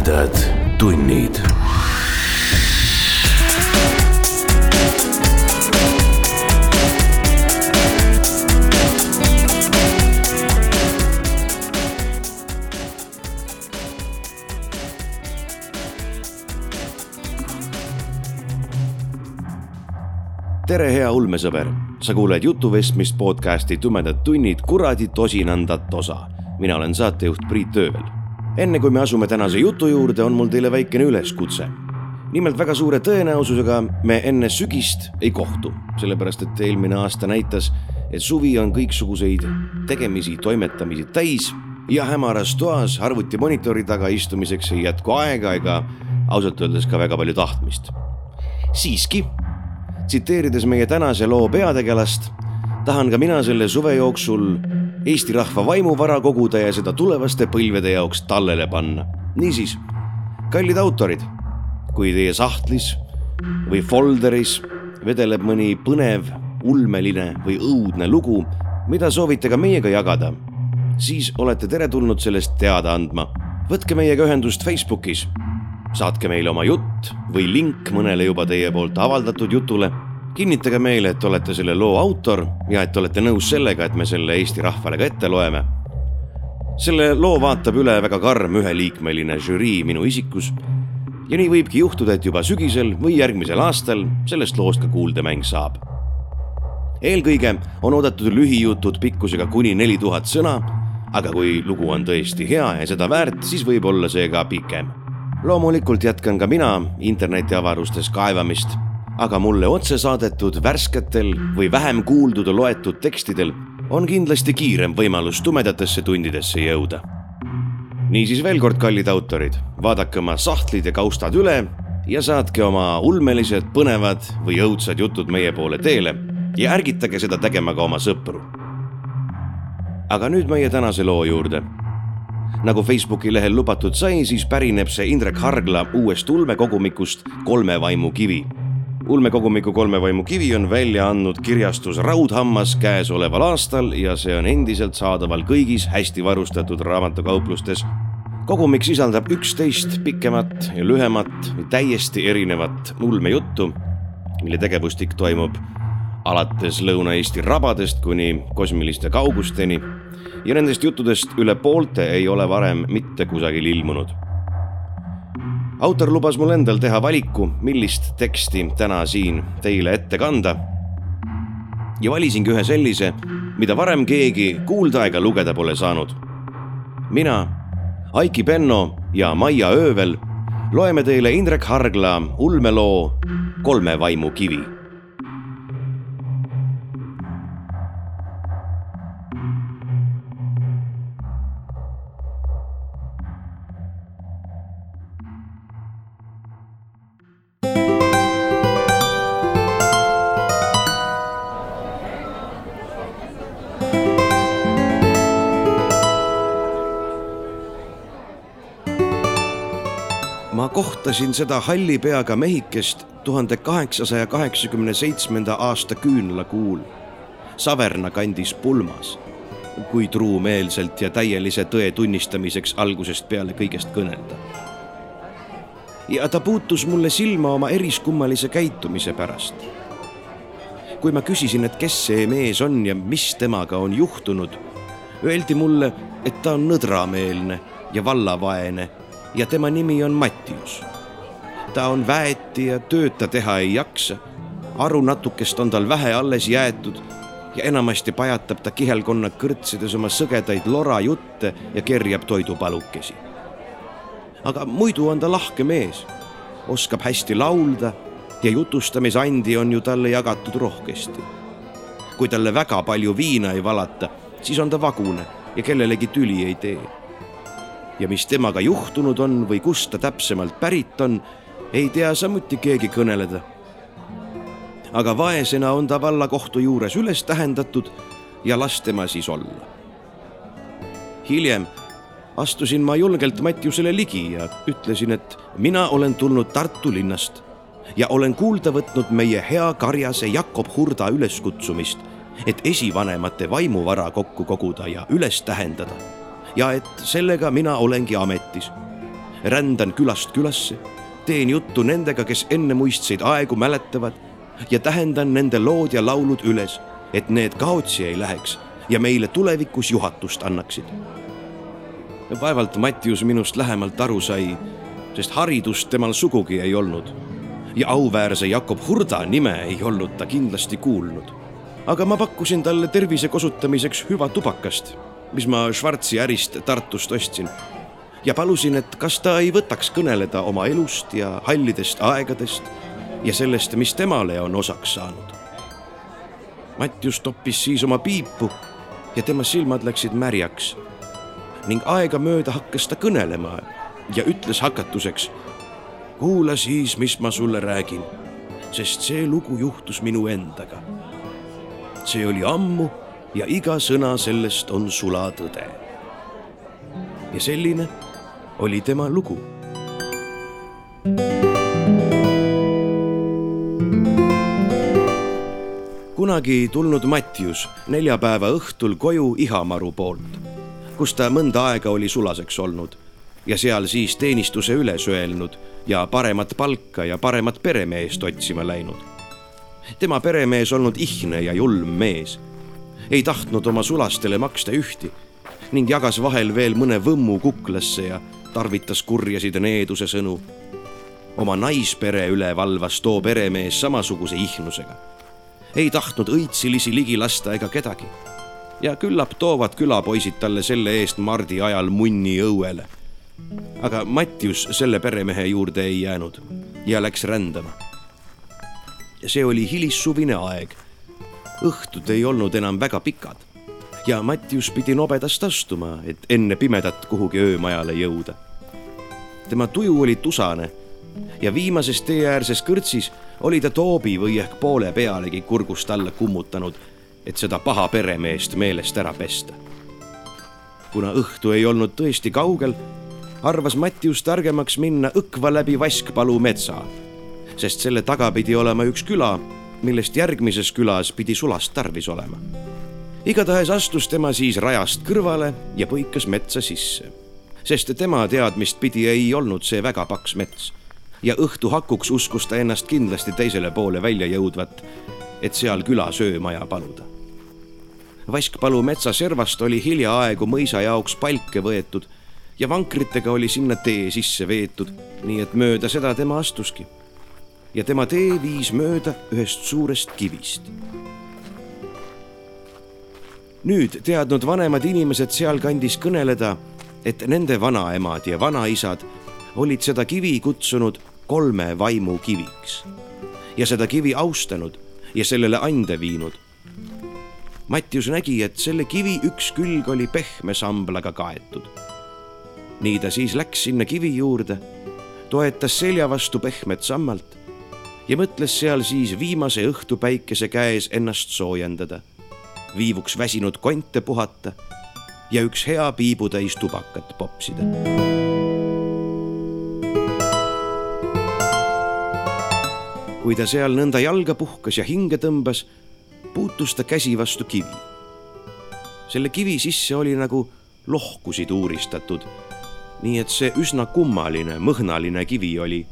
tumedad tunnid. tere, hea ulmesõber, sa kuuled jutuvestmist podcasti Tumedad tunnid kuradi tosinandat osa. mina olen saatejuht Priit Öövel. Enne kui me asume tänase jutu juurde, on mul teile väikene üleskutse. nimelt väga suure tõenäosusega me enne sügist ei kohtu, sellepärast et eelmine aasta näitas, et suvi on kõiksuguseid tegemisi, toimetamisi täis ja hämaras toas arvutimonitori taga istumiseks ei jätku aega ega ausalt öeldes ka väga palju tahtmist. siiski tsiteerides meie tänase loo peategelast, tahan ka mina selle suve jooksul Eesti rahva vaimuvara koguda ja seda tulevaste põlvede jaoks tallele panna. niisiis, kallid autorid, kui teie sahtlis või folderis vedeleb mõni põnev, ulmeline või õudne lugu, mida soovite ka meiega jagada, siis olete teretulnud sellest teada andma. võtke meiega ühendust Facebookis saatke meile oma jutt või link mõnele juba teie poolt avaldatud jutule. Kinnitage meile, et olete selle loo autor ja et olete nõus sellega, et me selle Eesti rahvale ka ette loeme. selle loo vaatab üle väga karm üheliikmeline žürii minu isikus. ja nii võibki juhtuda, et juba sügisel või järgmisel aastal sellest loost ka kuuldemäng saab. eelkõige on oodatud lühijutud pikkusega kuni neli tuhat sõna aga kui lugu on tõesti hea ja seda väärt, siis võib olla see ka pikem loomulikult jätkan ka mina internetiavarustes kaevamist, aga mulle otse saadetud värsketel või vähem kuuldud ja loetud tekstidel on kindlasti kiirem võimalus tumedatesse tundidesse jõuda. niisiis veel kord, kallid autorid, vaadake oma sahtlid ja kaustad üle ja saatke oma ulmelised, põnevad või õudsad jutud meie poole teele ja ärgitage seda tegema ka oma sõpru. aga nüüd meie tänase loo juurde nagu Facebooki lehel lubatud sai, siis pärineb see Indrek Hargla uuest ulmekogumikust Kolme vaimu kivi. Ulmekogumiku Kolme vaimu kivi on välja andnud kirjastus Raudhammas käesoleval aastal ja see on endiselt saadaval kõigis hästi varustatud raamatukauplustes. kogumik sisaldab üksteist pikemat ja lühemat, täiesti erinevat ulmejuttu, mille tegevustik toimub alates Lõuna-Eesti rabadest kuni kosmiliste kaugusteni ja nendest juttudest üle poolte ei ole varem mitte kusagil ilmunud. Autor lubas mul endal teha valiku, millist teksti täna siin teile ette kanda. ja valisingi ühe sellise, mida varem keegi kuulda ega lugeda pole saanud. mina, Aiki Penno ja Maia Öövel loeme teile Indrek Hargla ulmeloo Kolme vaimu kivi ma kohtasin seda halli peaga mehikest tuhande kaheksasaja kaheksakümne seitsmenda aasta küünlakuul Saverna kandis pulmas, kui truumeelselt ja täielise tõe tunnistamiseks algusest peale kõigest kõnelda. ja ta puutus mulle silma oma eriskummalise käitumise pärast. kui ma küsisin, et kes see mees on ja mis temaga on juhtunud, öeldi mulle, et ta on nõdrameelne ja vallavaene ja tema nimi on Mattius. Ta on väeti ja tööd ta teha ei jaksa. aru natukest on tal vähe alles jäetud ja enamasti pajatab ta kihelkonna kõrtsides oma sõgedaid lorajutte ja kerjab toidupalukesi. aga muidu on ta lahke mees, oskab hästi laulda ja jutustamisandi on ju talle jagatud rohkesti. kui talle väga palju viina ei valata, siis on ta vagune ja kellelegi tüli ei tee ja mis temaga juhtunud on või kust ta täpsemalt pärit on, ei tea samuti keegi kõneleda. aga vaesena on ta vallakohtu juures üles tähendatud ja las tema siis olla. hiljem astusin ma julgelt Mattiusele ligi ja ütlesin, et mina olen tulnud Tartu linnast ja olen kuulda võtnud meie hea karjase Jakob Hurda üleskutsumist, et esivanemate vaimuvara kokku koguda ja üles tähendada ja et sellega mina olengi ametis. rändan külast külasse, teen juttu nendega, kes ennemuistseid aegu mäletavad ja tähendan nende lood ja laulud üles, et need kaotsi ei läheks ja meile tulevikus juhatust annaksid. vaevalt Mattius minust lähemalt aru sai, sest haridust temal sugugi ei olnud. ja auväärse Jakob Hurda nime ei olnud ta kindlasti kuulnud. aga ma pakkusin talle tervise kosutamiseks hüva tubakast, mis ma Schwarzi ärist Tartust ostsin ja palusin, et kas ta ei võtaks kõneleda oma elust ja hallidest aegadest ja sellest, mis temale on osaks saanud. Mattius toppis siis oma piipu ja tema silmad läksid märjaks ning aegamööda hakkas ta kõnelema ja ütles hakatuseks. kuula siis, mis ma sulle räägin, sest see lugu juhtus minu endaga. see oli ammu ja iga sõna sellest on sulatõde. ja selline oli tema lugu. kunagi tulnud Mattius neljapäeva õhtul koju Ihamaru poolt, kus ta mõnda aega oli sulaseks olnud ja seal siis teenistuse üles öelnud ja paremat palka ja paremat peremeest otsima läinud. tema peremees olnud ihne ja julm mees, ei tahtnud oma sulastele maksta ühti ning jagas vahel veel mõne võmmu kuklasse ja tarvitas kurjasid needuse sõnu. oma naispere üle valvas too peremees samasuguse ihnusega ei tahtnud õitsilisi ligi lasta ega kedagi. ja küllap toovad külapoisid talle selle eest mardi ajal munni õuele. aga Mattius selle peremehe juurde ei jäänud ja läks rändama. see oli hilissuvine aeg. õhtud ei olnud enam väga pikad ja Mattius pidi nobedast astuma, et enne pimedat kuhugi öömajale jõuda. tema tuju oli tusane ja viimases teeäärses kõrtsis oli ta toobi või ehk poole pealegi kurgust alla kummutanud, et seda paha peremeest meelest ära pesta. kuna õhtu ei olnud tõesti kaugel, arvas Mattius targemaks minna õkva läbi Vaskpalu metsa, sest selle taga pidi olema üks küla, millest järgmises külas pidi sulast tarvis olema. Igatahes astus tema siis rajast kõrvale ja põikas metsa sisse, sest tema teadmist pidi ei olnud see väga paks mets ja õhtu hakuks uskus ta ennast kindlasti teisele poole välja jõudvat, et seal külas öömaja paluda. Vaskpalu metsaservast oli hiljaaegu mõisa jaoks palke võetud ja vankritega oli sinna tee sisse veetud, nii et mööda seda tema astuski. ja tema tee viis mööda ühest suurest kivist. Nüüd teadnud vanemad inimesed sealkandis kõneleda, et nende vanaemad ja vanaisad olid seda kivi kutsunud kolme vaimu kiviks ja seda kivi austanud ja sellele ande viinud. Mattius nägi, et selle kivi üks külg oli pehme samblaga kaetud. nii ta siis läks sinna kivi juurde, toetas selja vastu pehmet sammalt ja mõtles seal siis viimase õhtupäikese käes ennast soojendada, viivuks väsinud konte puhata ja üks hea piibutäis tubakat popsida kui ta seal nõnda jalga puhkas ja hinge tõmbas, puutus ta käsi vastu kivi. selle kivi sisse oli nagu lohkusid uuristatud, nii et see üsna kummaline, mõhnaline kivi oli.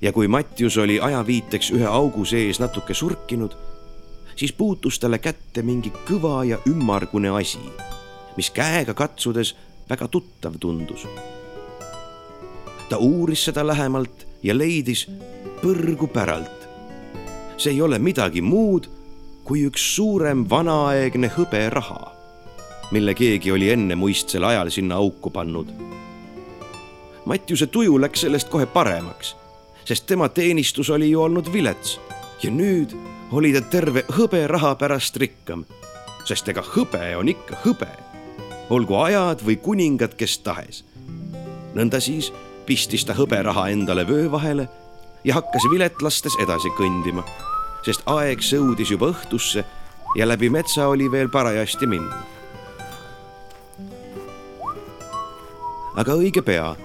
ja kui Mattius oli ajaviiteks ühe augu sees natuke surkinud, siis puutus talle kätte mingi kõva ja ümmargune asi, mis käega katsudes väga tuttav tundus. ta uuris seda lähemalt ja leidis, põrgu päralt. see ei ole midagi muud kui üks suurem vanaaegne hõberaha, mille keegi oli ennemuistsel ajal sinna auku pannud. Mattiuse tuju läks sellest kohe paremaks, sest tema teenistus oli ju olnud vilets ja nüüd oli ta terve hõberaha pärast rikkam, sest ega hõbe on ikka hõbe, olgu ajad või kuningad kes tahes. nõnda siis pistis ta hõberaha endale vöö vahele ja hakkas vilet lastes edasi kõndima, sest aeg sõudis juba õhtusse ja läbi metsa oli veel parajasti minna. aga õige pea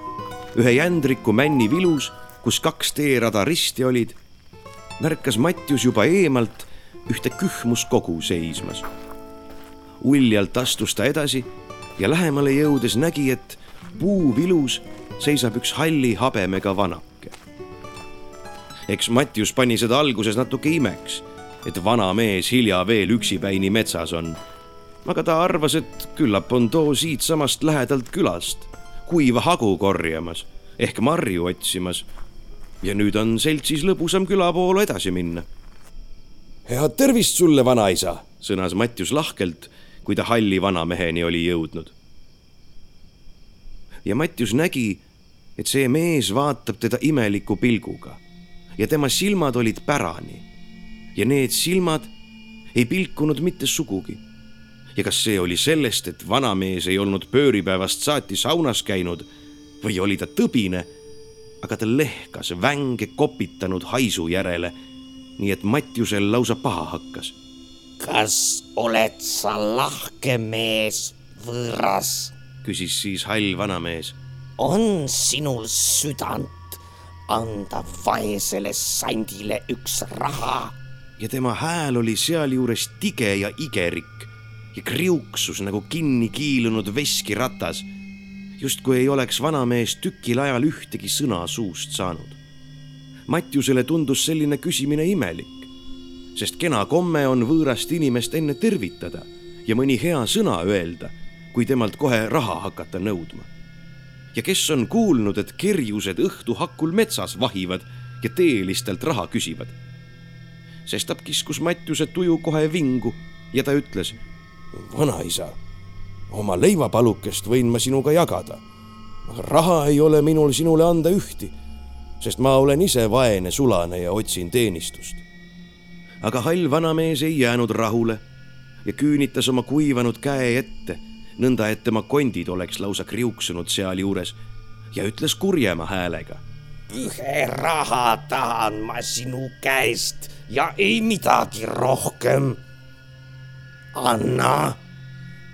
ühe jändriku männi vilus, kus kaks teerada risti olid, märkas Mattius juba eemalt ühte kühmuskogu seismas. uljalt astus ta edasi ja lähemale jõudes nägi, et puu vilus seisab üks halli habemega vanake. eks Mattius pani seda alguses natuke imeks, et vana mees hilja veel üksipäini metsas on. aga ta arvas, et küllap on too siitsamast lähedalt külast kuiva hagu korjamas ehk marju otsimas. Ja nüüd on seltsis lõbusam küla poole edasi minna. head tervist sulle, vanaisa, sõnas Mattius lahkelt, kui ta halli vanameheni oli jõudnud. ja Mattius nägi, et see mees vaatab teda imeliku pilguga ja tema silmad olid pärani. ja need silmad ei pilkunud mitte sugugi. ja kas see oli sellest, et vanamees ei olnud pööripäevast saati saunas käinud või oli ta tõbine, aga ta lehkas vänge kopitanud haisu järele, nii et Matjusel lausa paha hakkas. kas oled sa lahke mees, võõras? küsis siis hall vanamees. on sinul südant anda vaesele sandile üks raha? ja tema hääl oli sealjuures tige ja igerik ja kriuksus nagu kinni kiilunud veskiratas justkui ei oleks vanamees tükil ajal ühtegi sõna suust saanud. Matjusele tundus selline küsimine imelik, sest kena komme on võõrast inimest enne tervitada ja mõni hea sõna öelda, kui temalt kohe raha hakata nõudma. ja kes on kuulnud, et kerjused õhtu hakul metsas vahivad ja teelistelt raha küsivad. sestap kiskus Matjuse tuju kohe vingu ja ta ütles. vanaisa oma leivapalukest võin ma sinuga jagada. raha ei ole minul sinule anda ühti, sest ma olen ise vaene sulane ja otsin teenistust. aga hall vanamees ei jäänud rahule ja küünitas oma kuivanud käe ette, nõnda et tema kondid oleks lausa kriuksunud sealjuures ja ütles kurjema häälega. ühe raha tahan ma sinu käest ja ei midagi rohkem. anna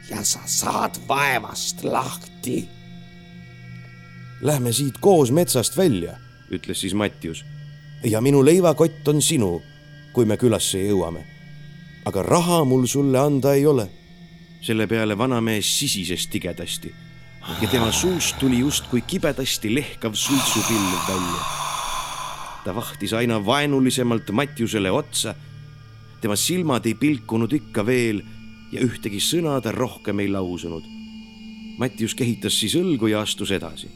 ja sa saad vaevast lahti. Lähme siit koos metsast välja, ütles siis Mattius. ja minu leivakott on sinu, kui me külasse jõuame. aga raha mul sulle anda ei ole. selle peale vanamees sisises tigedasti ja tema suust tuli justkui kibedasti lehkav suitsupilv välja. ta vahtis aina vaenulisemalt Mattiusele otsa. tema silmad ei pilkunud ikka veel ja ühtegi sõna ta rohkem ei lausunud. Mattius kehitas siis õlgu ja astus edasi.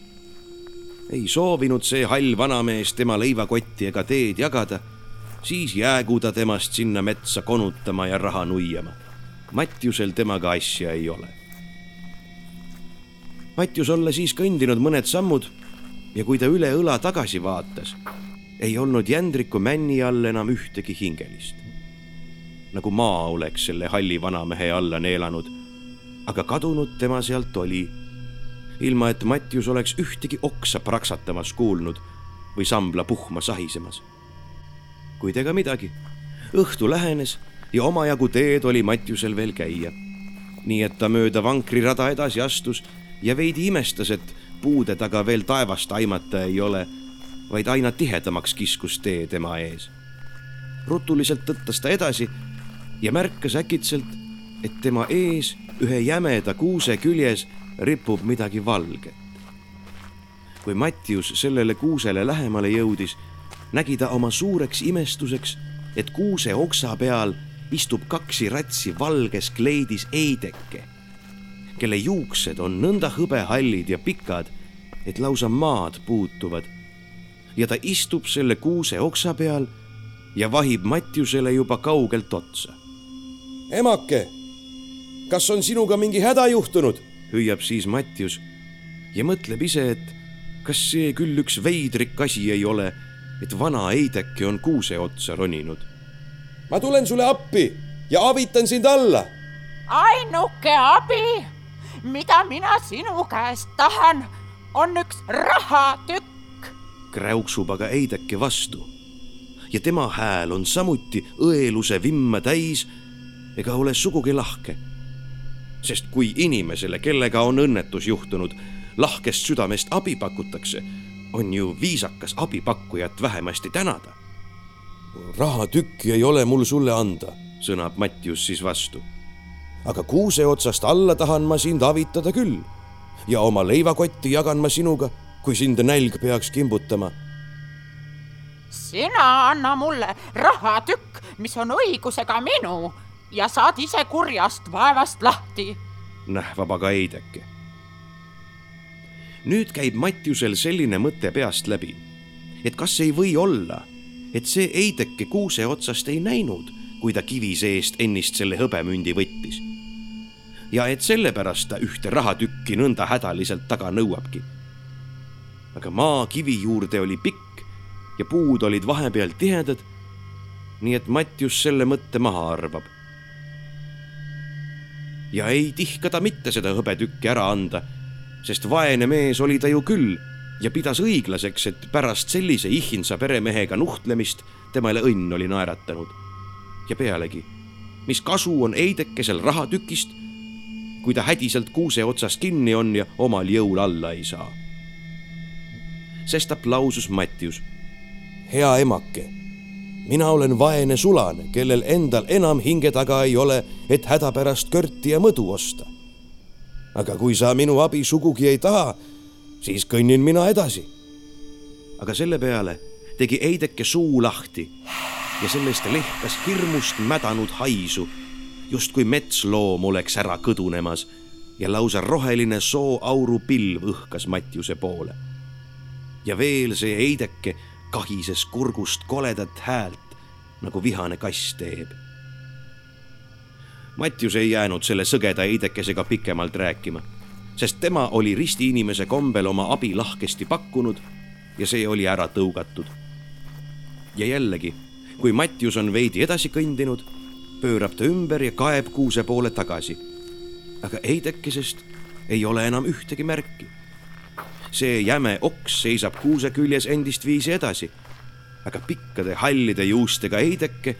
ei soovinud see hall vanamees tema leivakotti ega teed jagada, siis jäägu ta temast sinna metsa konutama ja raha nuiama. Mattiusel temaga asja ei ole. Mattius olla siis kõndinud mõned sammud ja kui ta üle õla tagasi vaatas, ei olnud jändriku männi all enam ühtegi hingelist nagu maa oleks selle halli vanamehe alla neelanud. aga kadunud tema sealt oli, ilma et Mattius oleks ühtegi oksa praksatamas kuulnud või sambla puhma sahisemas. kuid ega midagi, õhtu lähenes ja omajagu teed oli Mattiusel veel käia. nii et ta mööda vankrirada edasi astus ja veidi imestas, et puude taga veel taevast aimata ei ole, vaid aina tihedamaks kiskus tee tema ees. rutuliselt tõttas ta edasi ja märkas äkitselt, et tema ees ühe jämeda kuuse küljes ripub midagi valget. kui Mattius sellele kuusele lähemale jõudis, nägi ta oma suureks imestuseks, et kuuse oksa peal istub kaksi ratsi valges kleidis eideke, kelle juuksed on nõnda hõbehallid ja pikad, et lausa maad puutuvad. ja ta istub selle kuuse oksa peal ja vahib Mattiusele juba kaugelt otsa emake, kas on sinuga mingi häda juhtunud? hüüab siis Mattius ja mõtleb ise, et kas see küll üks veidrik asi ei ole, et vana Eideki on kuuse otsa roninud. ma tulen sulle appi ja avitan sind alla. ainuke abi, mida mina sinu käest tahan, on üks rahatükk. kräuksub aga Eideki vastu ja tema hääl on samuti õeluse vimma täis ega ole sugugi lahke. sest kui inimesele, kellega on õnnetus juhtunud, lahkest südamest abi pakutakse, on ju viisakas abipakkujat vähemasti tänada. rahatükki ei ole mul sulle anda, sõnab Mattius siis vastu. aga kuuse otsast alla tahan ma sind avitada küll ja oma leivakotti jagan ma sinuga kui sind nälg peaks kimbutama. sina anna mulle rahatükk, mis on õigusega minu ja saad ise kurjast vaevast lahti. nähvab aga Heideke. nüüd käib Matjusel selline mõte peast läbi, et kas ei või olla, et see Heideke kuuse otsast ei näinud, kui ta kivi seest ennist selle hõbemündi võttis. ja et sellepärast ta ühte rahatükki nõnda hädaliselt taga nõuabki. aga maa kivi juurde oli pikk ja puud olid vahepeal tihedad. nii et Matjus selle mõtte maha arvab ja ei tihka ta mitte seda hõbetükki ära anda, sest vaene mees oli ta ju küll ja pidas õiglaseks, et pärast sellise ihhinsa peremehega nuhtlemist temale õnn oli naeratanud. ja pealegi, mis kasu on Heidekesel rahatükist, kui ta hädiselt kuuse otsast kinni on ja omal jõul alla ei saa. sestap lausus Mattius. hea emake mina olen vaene sulane, kellel endal enam hinge taga ei ole, et hädapärast körti ja mõdu osta. aga kui sa minu abi sugugi ei taha, siis kõnnin mina edasi. aga selle peale tegi Heideke suu lahti ja sellest lehkas hirmust mädanud haisu, justkui metsloom oleks ära kõdunemas ja lausa roheline sooauru pilv õhkas Mattiuse poole. ja veel see Heideke kahises kurgust koledat häält, nagu vihane kass teeb. Mattius ei jäänud selle sõgeda heidekesega pikemalt rääkima, sest tema oli ristiinimese kombel oma abi lahkesti pakkunud ja see oli ära tõugatud. ja jällegi, kui Mattius on veidi edasi kõndinud, pöörab ta ümber ja kaeb kuuse poole tagasi. aga heidekesest ei ole enam ühtegi märki see jäme oks seisab kuuse küljes endist viisi edasi. aga pikkade hallide juustega Heideke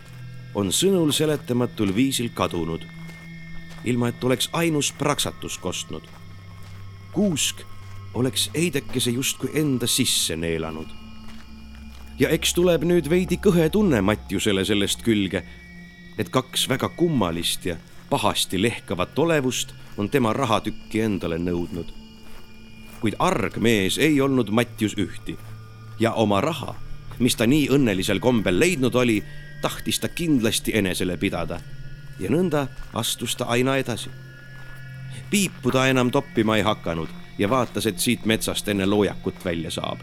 on sõnul seletamatul viisil kadunud, ilma et oleks ainus praksatus kostnud. kuusk oleks Heidekese justkui enda sisse neelanud. ja eks tuleb nüüd veidi kõhe tunne Matjusele sellest külge, et kaks väga kummalist ja pahasti lehkavat olevust on tema rahatükki endale nõudnud kuid arg mees ei olnud Mattius ühti ja oma raha, mis ta nii õnnelisel kombel leidnud oli, tahtis ta kindlasti enesele pidada. ja nõnda astus ta aina edasi. piipu ta enam toppima ei hakanud ja vaatas, et siit metsast enne loojakut välja saab.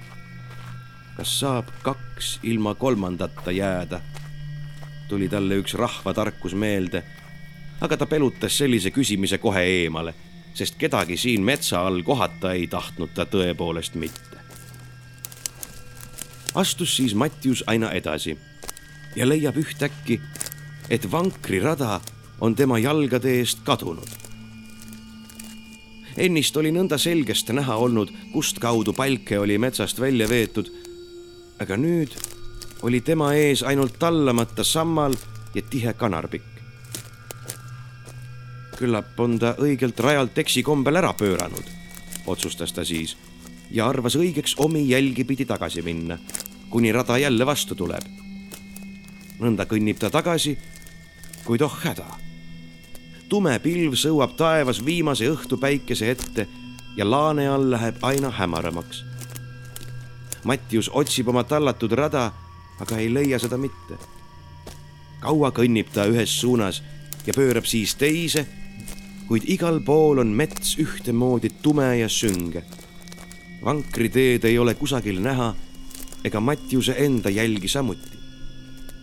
kas saab kaks ilma kolmandata jääda? tuli talle üks rahvatarkus meelde, aga ta pelutas sellise küsimise kohe eemale sest kedagi siin metsa all kohata ei tahtnud ta tõepoolest mitte. astus siis Mattius aina edasi ja leiab ühtäkki, et vankrirada on tema jalgade eest kadunud. ennist oli nõnda selgest näha olnud, kustkaudu palke oli metsast välja veetud. aga nüüd oli tema ees ainult tallamata sammal ja tihe kanarpikk küllap on ta õigelt rajalt eksikombel ära pööranud, otsustas ta siis ja arvas õigeks omi jälgi pidi tagasi minna, kuni rada jälle vastu tuleb. nõnda kõnnib ta tagasi, kuid oh häda. tume pilv sõuab taevas viimase õhtupäikese ette ja laane all läheb aina hämaramaks. Mattius otsib oma tallatud rada, aga ei leia seda mitte. kaua kõnnib ta ühes suunas ja pöörab siis teise kuid igal pool on mets ühtemoodi tume ja sünge. vankriteed ei ole kusagil näha ega Mattiuse enda jälgi samuti.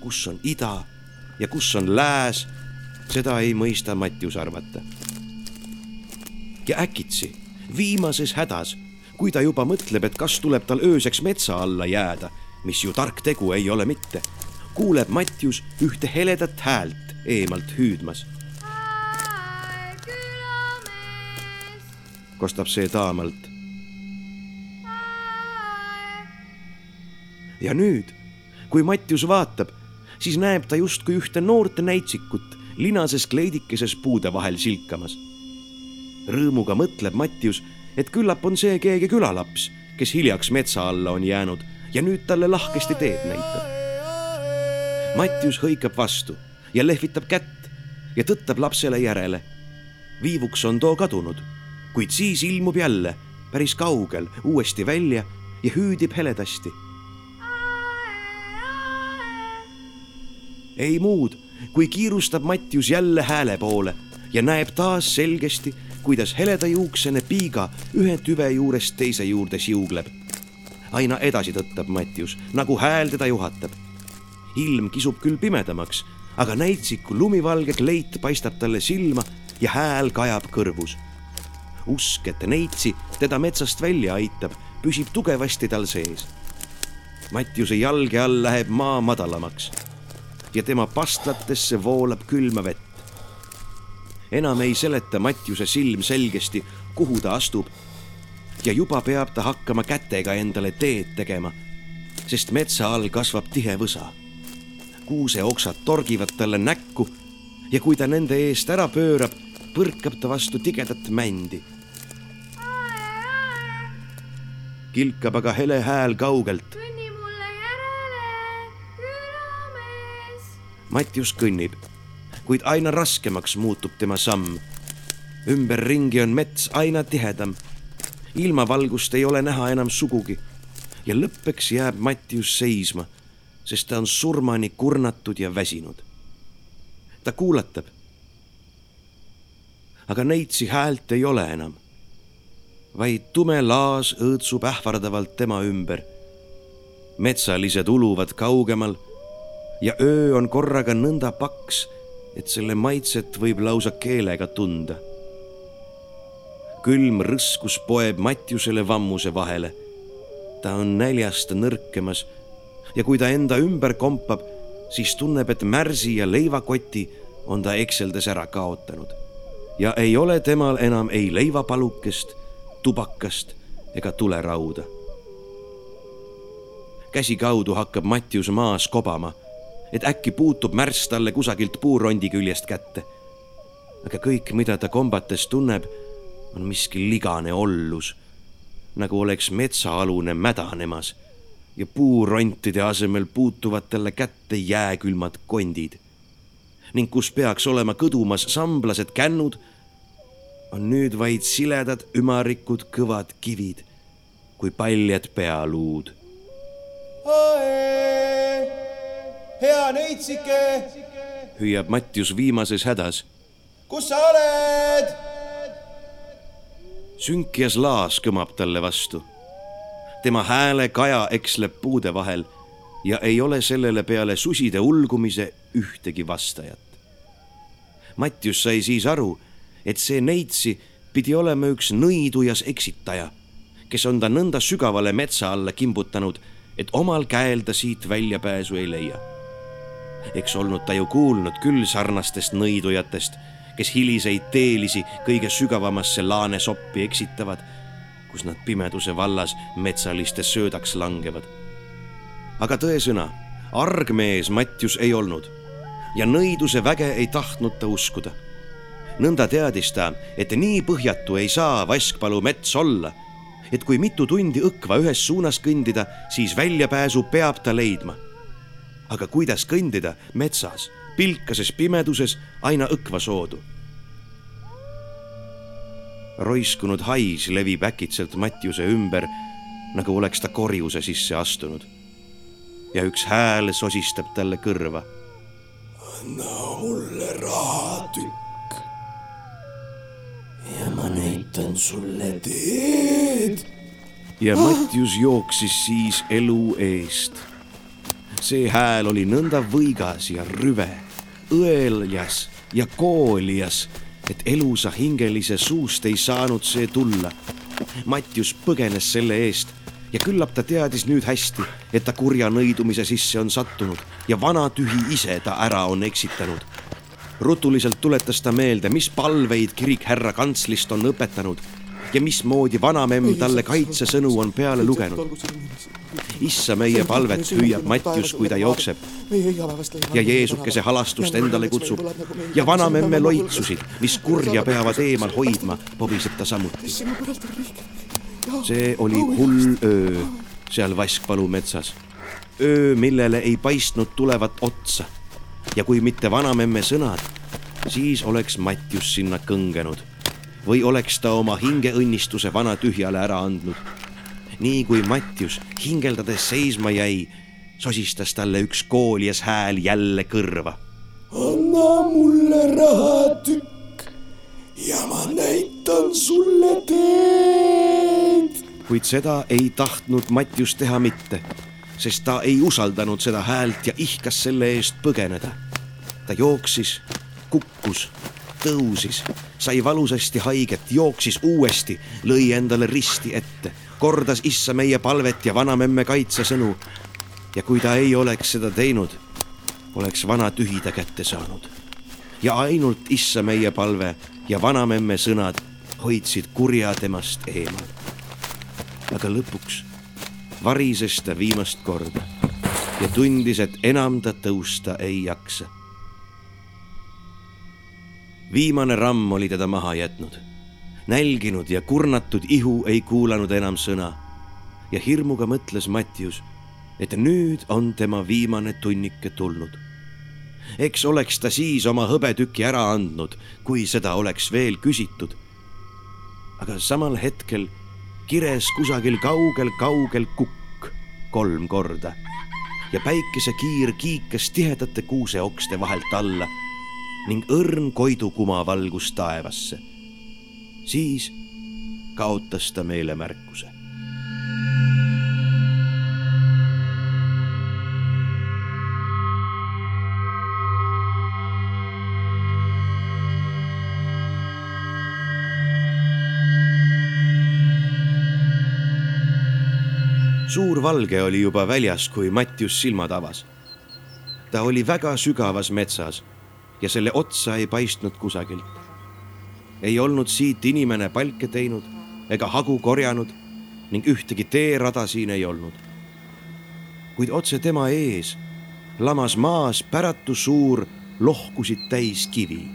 kus on ida ja kus on lääs, seda ei mõista Mattius arvata. ja äkitsi, viimases hädas, kui ta juba mõtleb, et kas tuleb tal ööseks metsa alla jääda, mis ju tark tegu ei ole mitte, kuuleb Mattius ühte heledat häält eemalt hüüdmas kostab see taamalt. ja nüüd, kui Mattius vaatab, siis näeb ta justkui ühte noort näitsikut linases kleidikeses puude vahel silkamas. rõõmuga mõtleb Mattius, et küllap on see keegi külalaps, kes hiljaks metsa alla on jäänud ja nüüd talle lahkesti teed näitab. Mattius hõikab vastu ja lehvitab kätt ja tõttab lapsele järele. viivuks on too kadunud kuid siis ilmub jälle päris kaugel uuesti välja ja hüüdib heledasti. ei muud, kui kiirustab Mattius jälle hääle poole ja näeb taas selgesti, kuidas heledajuuksene piiga ühe tüve juurest teise juurde siugleb. aina edasi tõttab Mattius, nagu hääl teda juhatab. ilm kisub küll pimedamaks, aga näitsiku lumivalge kleit paistab talle silma ja hääl kajab kõrvus. Usk, et neitsi teda metsast välja aitab, püsib tugevasti tal sees. Mattiuse jalge all läheb maa madalamaks ja tema pastlatesse voolab külma vett. enam ei seleta Mattiuse silm selgesti, kuhu ta astub. ja juba peab ta hakkama kätega endale teed tegema, sest metsa all kasvab tihe võsa. kuuseoksad torgivad talle näkku ja kui ta nende eest ära pöörab, põrkab ta vastu tigedat mändi. Kilkab aga hele hääl kaugelt kõnni mulle järele, külamees. Mattius kõnnib, kuid aina raskemaks muutub tema samm. ümberringi on mets aina tihedam. ilmavalgust ei ole näha enam sugugi ja lõppeks jääb Mattius seisma, sest ta on surmani kurnatud ja väsinud. ta kuulatab. aga neitsi häält ei ole enam, vaid tume laas õõtsub ähvardavalt tema ümber. metsalised uluvad kaugemal ja öö on korraga nõnda paks, et selle maitset võib lausa keelega tunda. külm rõskus poeb Mattiusele vammuse vahele. ta on näljast nõrkemas ja kui ta enda ümber kompab, siis tunneb, et märsi ja leivakoti on ta ekseldes ära kaotanud ja ei ole temal enam ei leivapalukest, tubakast ega tulerauda. käsikaudu hakkab Mattius maas kobama et äkki puutub märss talle kusagilt puurondi küljest kätte. aga kõik, mida ta kombates tunneb, on miski ligane ollus, nagu oleks metsaalune mädanemas ja puurontide asemel puutuvad talle kätte jääkülmad kondid. ning kus peaks olema kõdumas samblased kännud, on nüüd vaid siledad ümarikud kõvad kivid kui paljad pealuud hea neitsike, hüüab Mattius viimases hädas. kus sa oled? sünkias laas kõmab talle vastu. tema hääle kaja eksleb puude vahel ja ei ole sellele peale suside ulgumise ühtegi vastajat. Mattius sai siis aru, et see neitsi pidi olema üks nõidujas eksitaja, kes on ta nõnda sügavale metsa alla kimbutanud, et omal käel ta siit väljapääsu ei leia eks olnud ta ju kuulnud küll sarnastest nõidujatest, kes hiliseid teelisi kõige sügavamasse laanesoppi eksitavad, kus nad pimeduse vallas metsaliste söödaks langevad. aga tõesõna, argmees Mattius ei olnud ja nõiduse väge ei tahtnud ta uskuda. Nõnda teadis ta, et nii põhjatu ei saa Vaskpalu mets olla, et kui mitu tundi õkva ühes suunas kõndida, siis väljapääsu peab ta leidma aga kuidas kõndida metsas, pilkases pimeduses aina õkva soodu. roiskunud hais levib äkitselt Mattiuse ümber, nagu oleks ta korjuse sisse astunud. ja üks hääl sosistab talle kõrva. anna mulle rahatükk. Ja ma näitan sulle teed. ja Mattius jooksis siis elu eest see hääl oli nõnda võigas ja rüve, õeljas ja kooljas, et elusa hingelise suust ei saanud see tulla. Mattius põgenes selle eest ja küllap ta teadis nüüd hästi, et ta kurja nõidumise sisse on sattunud ja vana tühi ise ta ära on eksitanud. Rutuliselt tuletas ta meelde, mis palveid kirik härra kantslist on õpetanud ja mismoodi vanamemm talle kaitsesõnu on peale lugenud. issa meie palvet hüüab Mattius, kui ta jookseb ja Jeesukese halastust endale kutsub ja vanamemme loitsusid, mis kurja peavad eemal hoidma, pobiseb ta samuti. see oli hull öö seal Vaskpalu metsas. öö, millele ei paistnud tulevat otsa ja kui mitte vanamemme sõnad, siis oleks Mattius sinna kõngenud või oleks ta oma hingeõnnistuse vana tühjale ära andnud. nii kui Mattius hingeldades seisma jäi, sosistas talle üks kooljas hääl jälle kõrva. anna mulle rahatükk ja ma näitan sulle teed. kuid seda ei tahtnud Mattius teha mitte, sest ta ei usaldanud seda häält ja ihkas selle eest põgeneda. Ta jooksis, kukkus, tõusis, sai valusasti haiget, jooksis uuesti, lõi endale risti ette, kordas issa meie palvet ja vanamemme kaitsesõnu. ja kui ta ei oleks seda teinud, oleks vana tühi ta kätte saanud. ja ainult issa meie palve ja vanamemme sõnad hoidsid kurja temast eemal. aga lõpuks varises ta viimast korda ja tundis, et enam ta tõusta ei jaksa. Viimane ramm oli teda maha jätnud. nälginud ja kurnatud ihu ei kuulanud enam sõna. ja hirmuga mõtles Mattius, et nüüd on tema viimane tunnike tulnud. eks oleks ta siis oma hõbetüki ära andnud, kui seda oleks veel küsitud. aga samal hetkel kires kusagil kaugel-kaugel kukk kolm korda ja päikesekiir kiikas tihedate kuuseokste vahelt alla ning õrn koidukuma valgus taevasse. siis kaotas ta meile märkuse. suur valge oli juba väljas, kui Mattius silmad avas. ta oli väga sügavas metsas ja selle otsa ei paistnud kusagilt. ei olnud siit inimene palke teinud ega hagu korjanud ning ühtegi teerada siin ei olnud. kuid otse tema ees lamas maas päratu suur lohkusid täis kivi,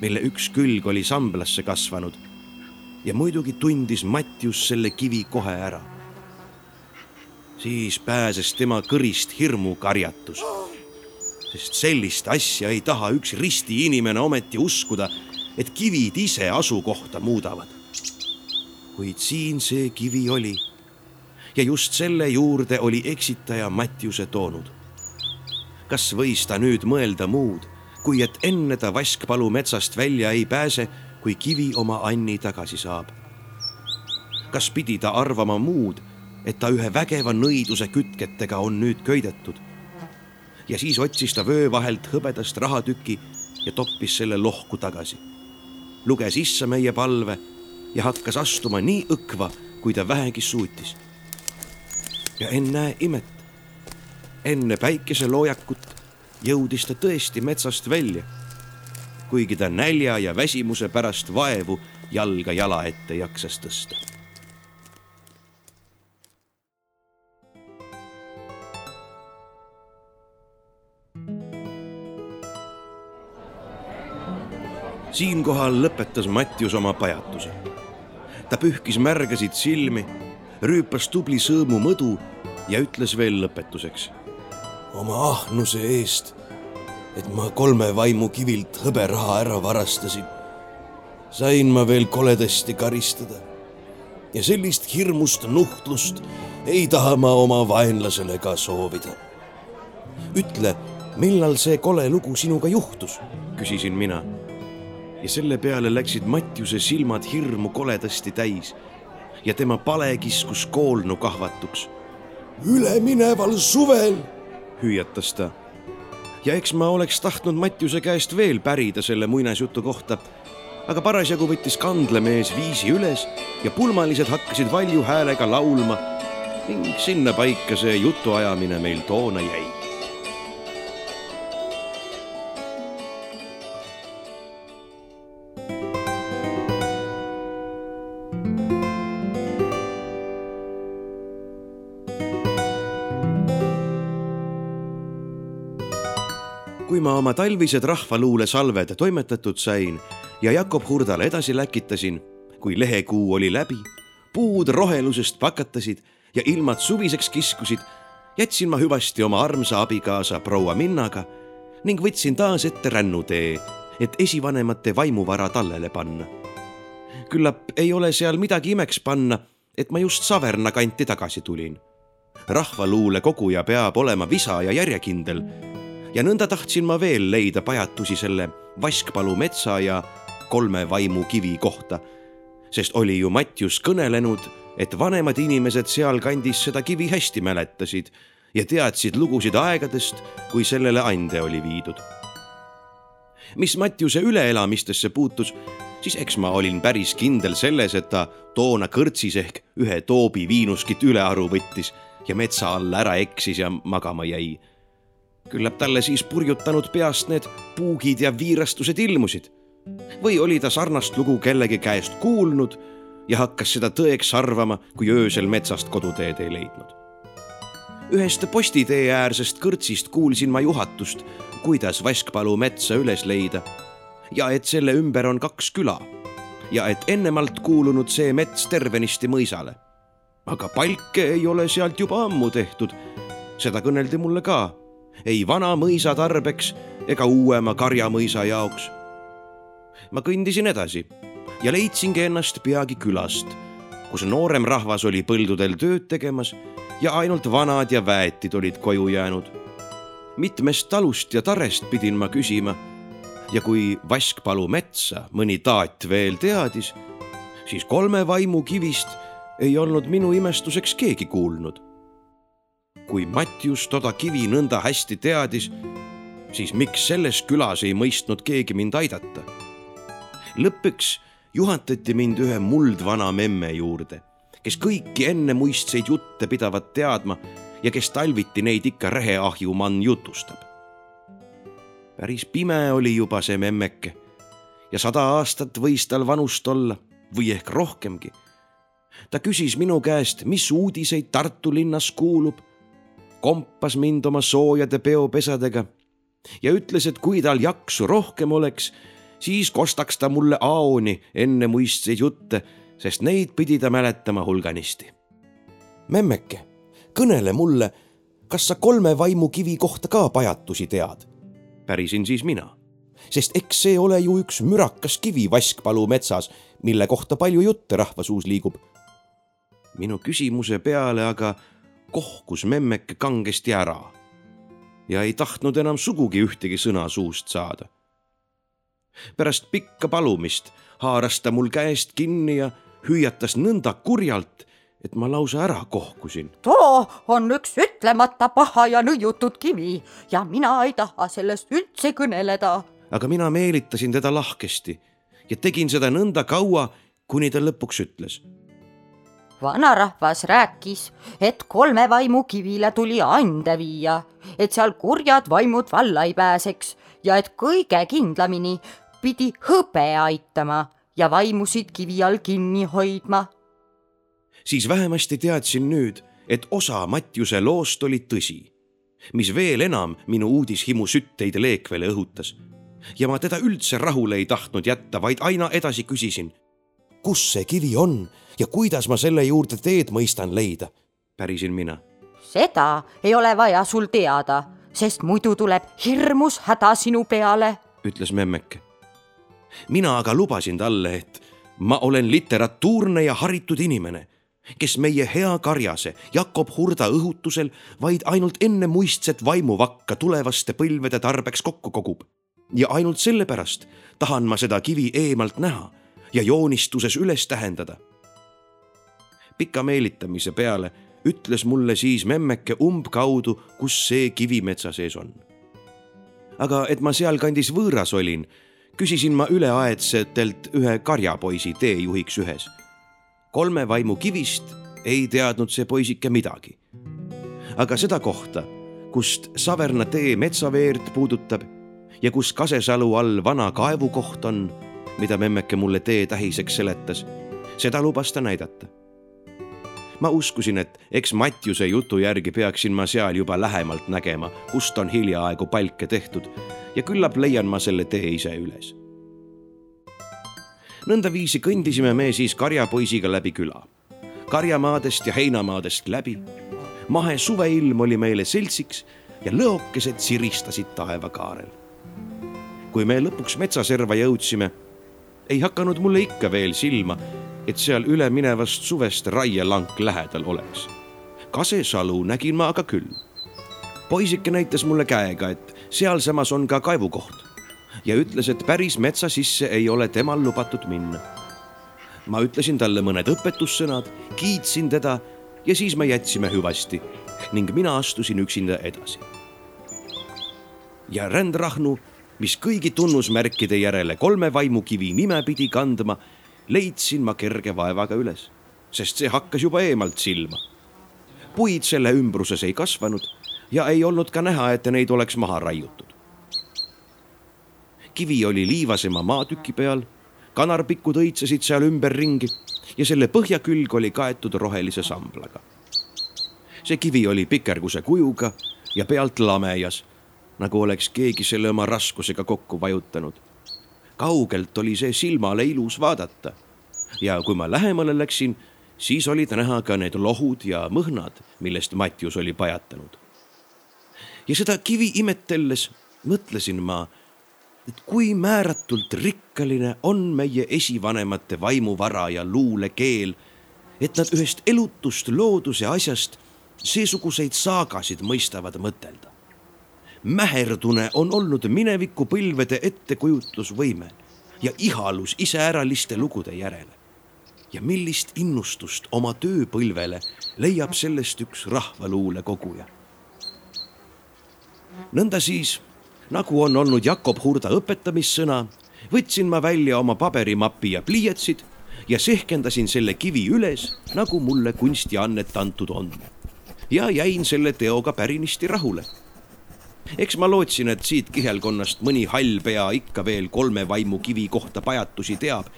mille üks külg oli samblasse kasvanud ja muidugi tundis Mattius selle kivi kohe ära siis pääses tema kõrist hirmukarjatus. Sest sellist asja ei taha üks risti inimene ometi uskuda, et kivid ise asukohta muudavad. kuid siin see kivi oli. ja just selle juurde oli eksitaja Mattiuse toonud. kas võis ta nüüd mõelda muud, kui et enne ta Vaskpalu metsast välja ei pääse, kui kivi oma Anni tagasi saab? kas pidi ta arvama muud et ta ühe vägeva nõiduse kütketega on nüüd köidetud. Ja siis otsis ta vöö vahelt hõbedast rahatüki ja toppis selle lohku tagasi. luges issa meie palve ja hakkas astuma nii õkva, kui ta vähegi suutis. ja ennäe imet, enne päikeseloojakut jõudis ta tõesti metsast välja, kuigi ta nälja ja väsimuse pärast vaevu jalga jala ette jaksas tõsta siinkohal lõpetas Mattius oma pajatuse. ta pühkis märgasid silmi, rüüpas tubli sõõmu mõdu ja ütles veel lõpetuseks. oma ahnuse eest, et ma kolme vaimu kivilt hõberaha ära varastasin, sain ma veel koledasti karistada. ja sellist hirmust nuhtlust ei taha ma oma vaenlasele ka soovida. ütle, millal see kole lugu sinuga juhtus? küsisin mina ja selle peale läksid Mattiuse silmad hirmu koledasti täis. Ja tema pale kiskus koolnu kahvatuks. ülemineval suvel, hüüatas ta. ja eks ma oleks tahtnud Mattiuse käest veel pärida selle muinasjutu kohta, aga parasjagu võttis kandlemees viisi üles ja pulmalised hakkasid valju häälega laulma. Ning sinnapaika see jutuajamine meil toona jäi ma oma talvised rahvaluulesalved toimetatud sain ja Jakob Hurdale edasi läkitasin, kui lehekuu oli läbi, puud rohelusest pakatasid ja ilmad suviseks kiskusid, jätsin ma hüvasti oma armsa abikaasa proua Minnaga ning võtsin taas ette rännutee, et esivanemate vaimuvara tallele panna. küllap ei ole seal midagi imeks panna, et ma just Saverna kanti tagasi tulin. rahvaluule koguja peab olema visa ja järjekindel ja nõnda tahtsin ma veel leida pajatusi selle Vaskpalu metsa ja kolme vaimu kivi kohta, sest oli ju Matjus kõnelenud, et vanemad inimesed sealkandis seda kivi hästi mäletasid ja teadsid lugusid aegadest, kui sellele ande oli viidud. mis Matjuse üleelamistesse puutus, siis eks ma olin päris kindel selles, et ta toona kõrtsis ehk ühe toobi viinuskit ülearu võttis ja metsa alla ära eksis ja magama jäi küllap talle siis purjutanud peast need puugid ja viirastused ilmusid. või oli ta sarnast lugu kellegi käest kuulnud ja hakkas seda tõeks arvama, kui öösel metsast koduteed ei leidnud. ühest postitee äärsest kõrtsist kuulsin ma juhatust, kuidas Vaskpalu metsa üles leida ja et selle ümber on kaks küla ja et ennemalt kuulunud see mets tervenisti mõisale. aga palke ei ole sealt juba ammu tehtud. seda kõneldi mulle ka ei vana mõisa tarbeks ega uuema karjamõisa jaoks. ma kõndisin edasi ja leidsingi ennast peagi külast, kus noorem rahvas oli põldudel tööd tegemas ja ainult vanad ja väetid olid koju jäänud. mitmest talust ja tarest pidin ma küsima ja kui Vaskpalu metsa mõni taat veel teadis, siis kolme vaimu kivist ei olnud minu imestuseks keegi kuulnud kui Matjus toda kivi nõnda hästi teadis, siis miks selles külas ei mõistnud keegi mind aidata? lõpuks juhatati mind ühe muldvana memme juurde, kes kõiki ennemuistseid jutte pidavat teadma ja kes talviti neid ikka reheahjumann jutustab. päris pime oli juba see memmeke ja sada aastat võis tal vanust olla või ehk rohkemgi. ta küsis minu käest, mis uudiseid Tartu linnas kuulub kompas mind oma soojade peopesadega ja ütles, et kui tal jaksu rohkem oleks, siis kostaks ta mulle aoni ennemuistseid jutte, sest neid pidi ta mäletama hulganisti. memmeke, kõnele mulle, kas sa kolme vaimukivi kohta ka pajatusi tead? pärisin siis mina. sest eks see ole ju üks mürakas kivi Vaskpalu metsas, mille kohta palju jutte rahvasuus liigub. minu küsimuse peale aga kohkus memmeke kangesti ära ja ei tahtnud enam sugugi ühtegi sõna suust saada. pärast pikka palumist haaras ta mul käest kinni ja hüüatas nõnda kurjalt, et ma lausa ära kohkusin. too on üks ütlemata paha ja nõiutud kivi ja mina ei taha sellest üldse kõneleda. aga mina meelitasin teda lahkesti ja tegin seda nõnda kaua, kuni ta lõpuks ütles vanarahvas rääkis, et kolme vaimu kivile tuli ande viia, et seal kurjad vaimud valla ei pääseks ja et kõige kindlamini pidi hõbe aitama ja vaimusid kivi all kinni hoidma. siis vähemasti teadsin nüüd, et osa Matjuse loost oli tõsi, mis veel enam minu uudishimu sütteid Leekvele õhutas. ja ma teda üldse rahule ei tahtnud jätta, vaid aina edasi küsisin. kus see kivi on ja kuidas ma selle juurde teed mõistan leida? pärisin mina. seda ei ole vaja sul teada, sest muidu tuleb hirmus häda sinu peale, ütles memmeke. mina aga lubasin talle, et ma olen literatuurne ja haritud inimene, kes meie hea karjase Jakob Hurda õhutusel vaid ainult ennemuistset vaimuvakka tulevaste põlvede tarbeks kokku kogub. ja ainult sellepärast tahan ma seda kivi eemalt näha ja joonistuses üles tähendada pika meelitamise peale ütles mulle siis memmeke umbkaudu, kus see kivi metsa sees on. aga et ma sealkandis võõras olin, küsisin ma üleaedsetelt ühe karjapoisi teejuhiks ühes. kolme vaimu kivist ei teadnud see poisike midagi. aga seda kohta, kust Saverna tee metsaveerd puudutab ja kus Kasesalu all vana kaevukoht on, mida memmeke mulle tee tähiseks seletas, seda lubas ta näidata ma uskusin, et eks Matjuse jutu järgi peaksin ma seal juba lähemalt nägema, kust on hiljaaegu palke tehtud ja küllap leian ma selle tee ise üles. nõndaviisi kõndisime me siis karjapoisiga läbi küla, karjamaadest ja heinamaadest läbi. mahe suveilm oli meile seltsiks ja lõokesed siristasid taevakaarel. kui me lõpuks metsaserva jõudsime, ei hakanud mulle ikka veel silma, et seal üleminevast suvest raielank lähedal oleks. Kasesalu nägin ma aga küll. poisike näitas mulle käega, et sealsamas on ka kaevukoht ja ütles, et päris metsa sisse ei ole temal lubatud minna. ma ütlesin talle mõned õpetussõnad, kiitsin teda ja siis me jätsime hüvasti ning mina astusin üksinda edasi. ja rändrahnu, mis kõigi tunnusmärkide järele kolme vaimukivi nime pidi kandma, leidsin ma kerge vaevaga üles, sest see hakkas juba eemalt silma. puid selle ümbruses ei kasvanud ja ei olnud ka näha, et neid oleks maha raiutud. kivi oli liivasema maatüki peal, kanarpikud õitsesid seal ümberringi ja selle põhjakülg oli kaetud rohelise samblaga see kivi oli pikerguse kujuga ja pealt lamejas, nagu oleks keegi selle oma raskusega kokku vajutanud. Kaugelt oli see silmale ilus vaadata ja kui ma lähemale läksin, siis olid näha ka need lohud ja mõhnad, millest Matjus oli pajatanud. ja seda kivi imetelles mõtlesin ma, et kui määratult rikkaline on meie esivanemate vaimuvara ja luulekeel, et nad ühest elutust looduse asjast seesuguseid saagasid mõistavad mõtelda. Mäherdune on olnud minevikupõlvede ettekujutlusvõime ja ihalus iseäraliste lugude järele. ja millist innustust oma tööpõlvele leiab sellest üks rahvaluule koguja. nõnda siis, nagu on olnud Jakob Hurda õpetamissõna, võtsin ma välja oma paberimapi ja pliiatsid ja sehkendasin selle kivi üles, nagu mulle kunstiannet antud on ja jäin selle teoga pärinisти rahule. Eks ma lootsin, et siit kihelkonnast mõni hall pea ikka veel kolme vaimu kivi kohta pajatusi teab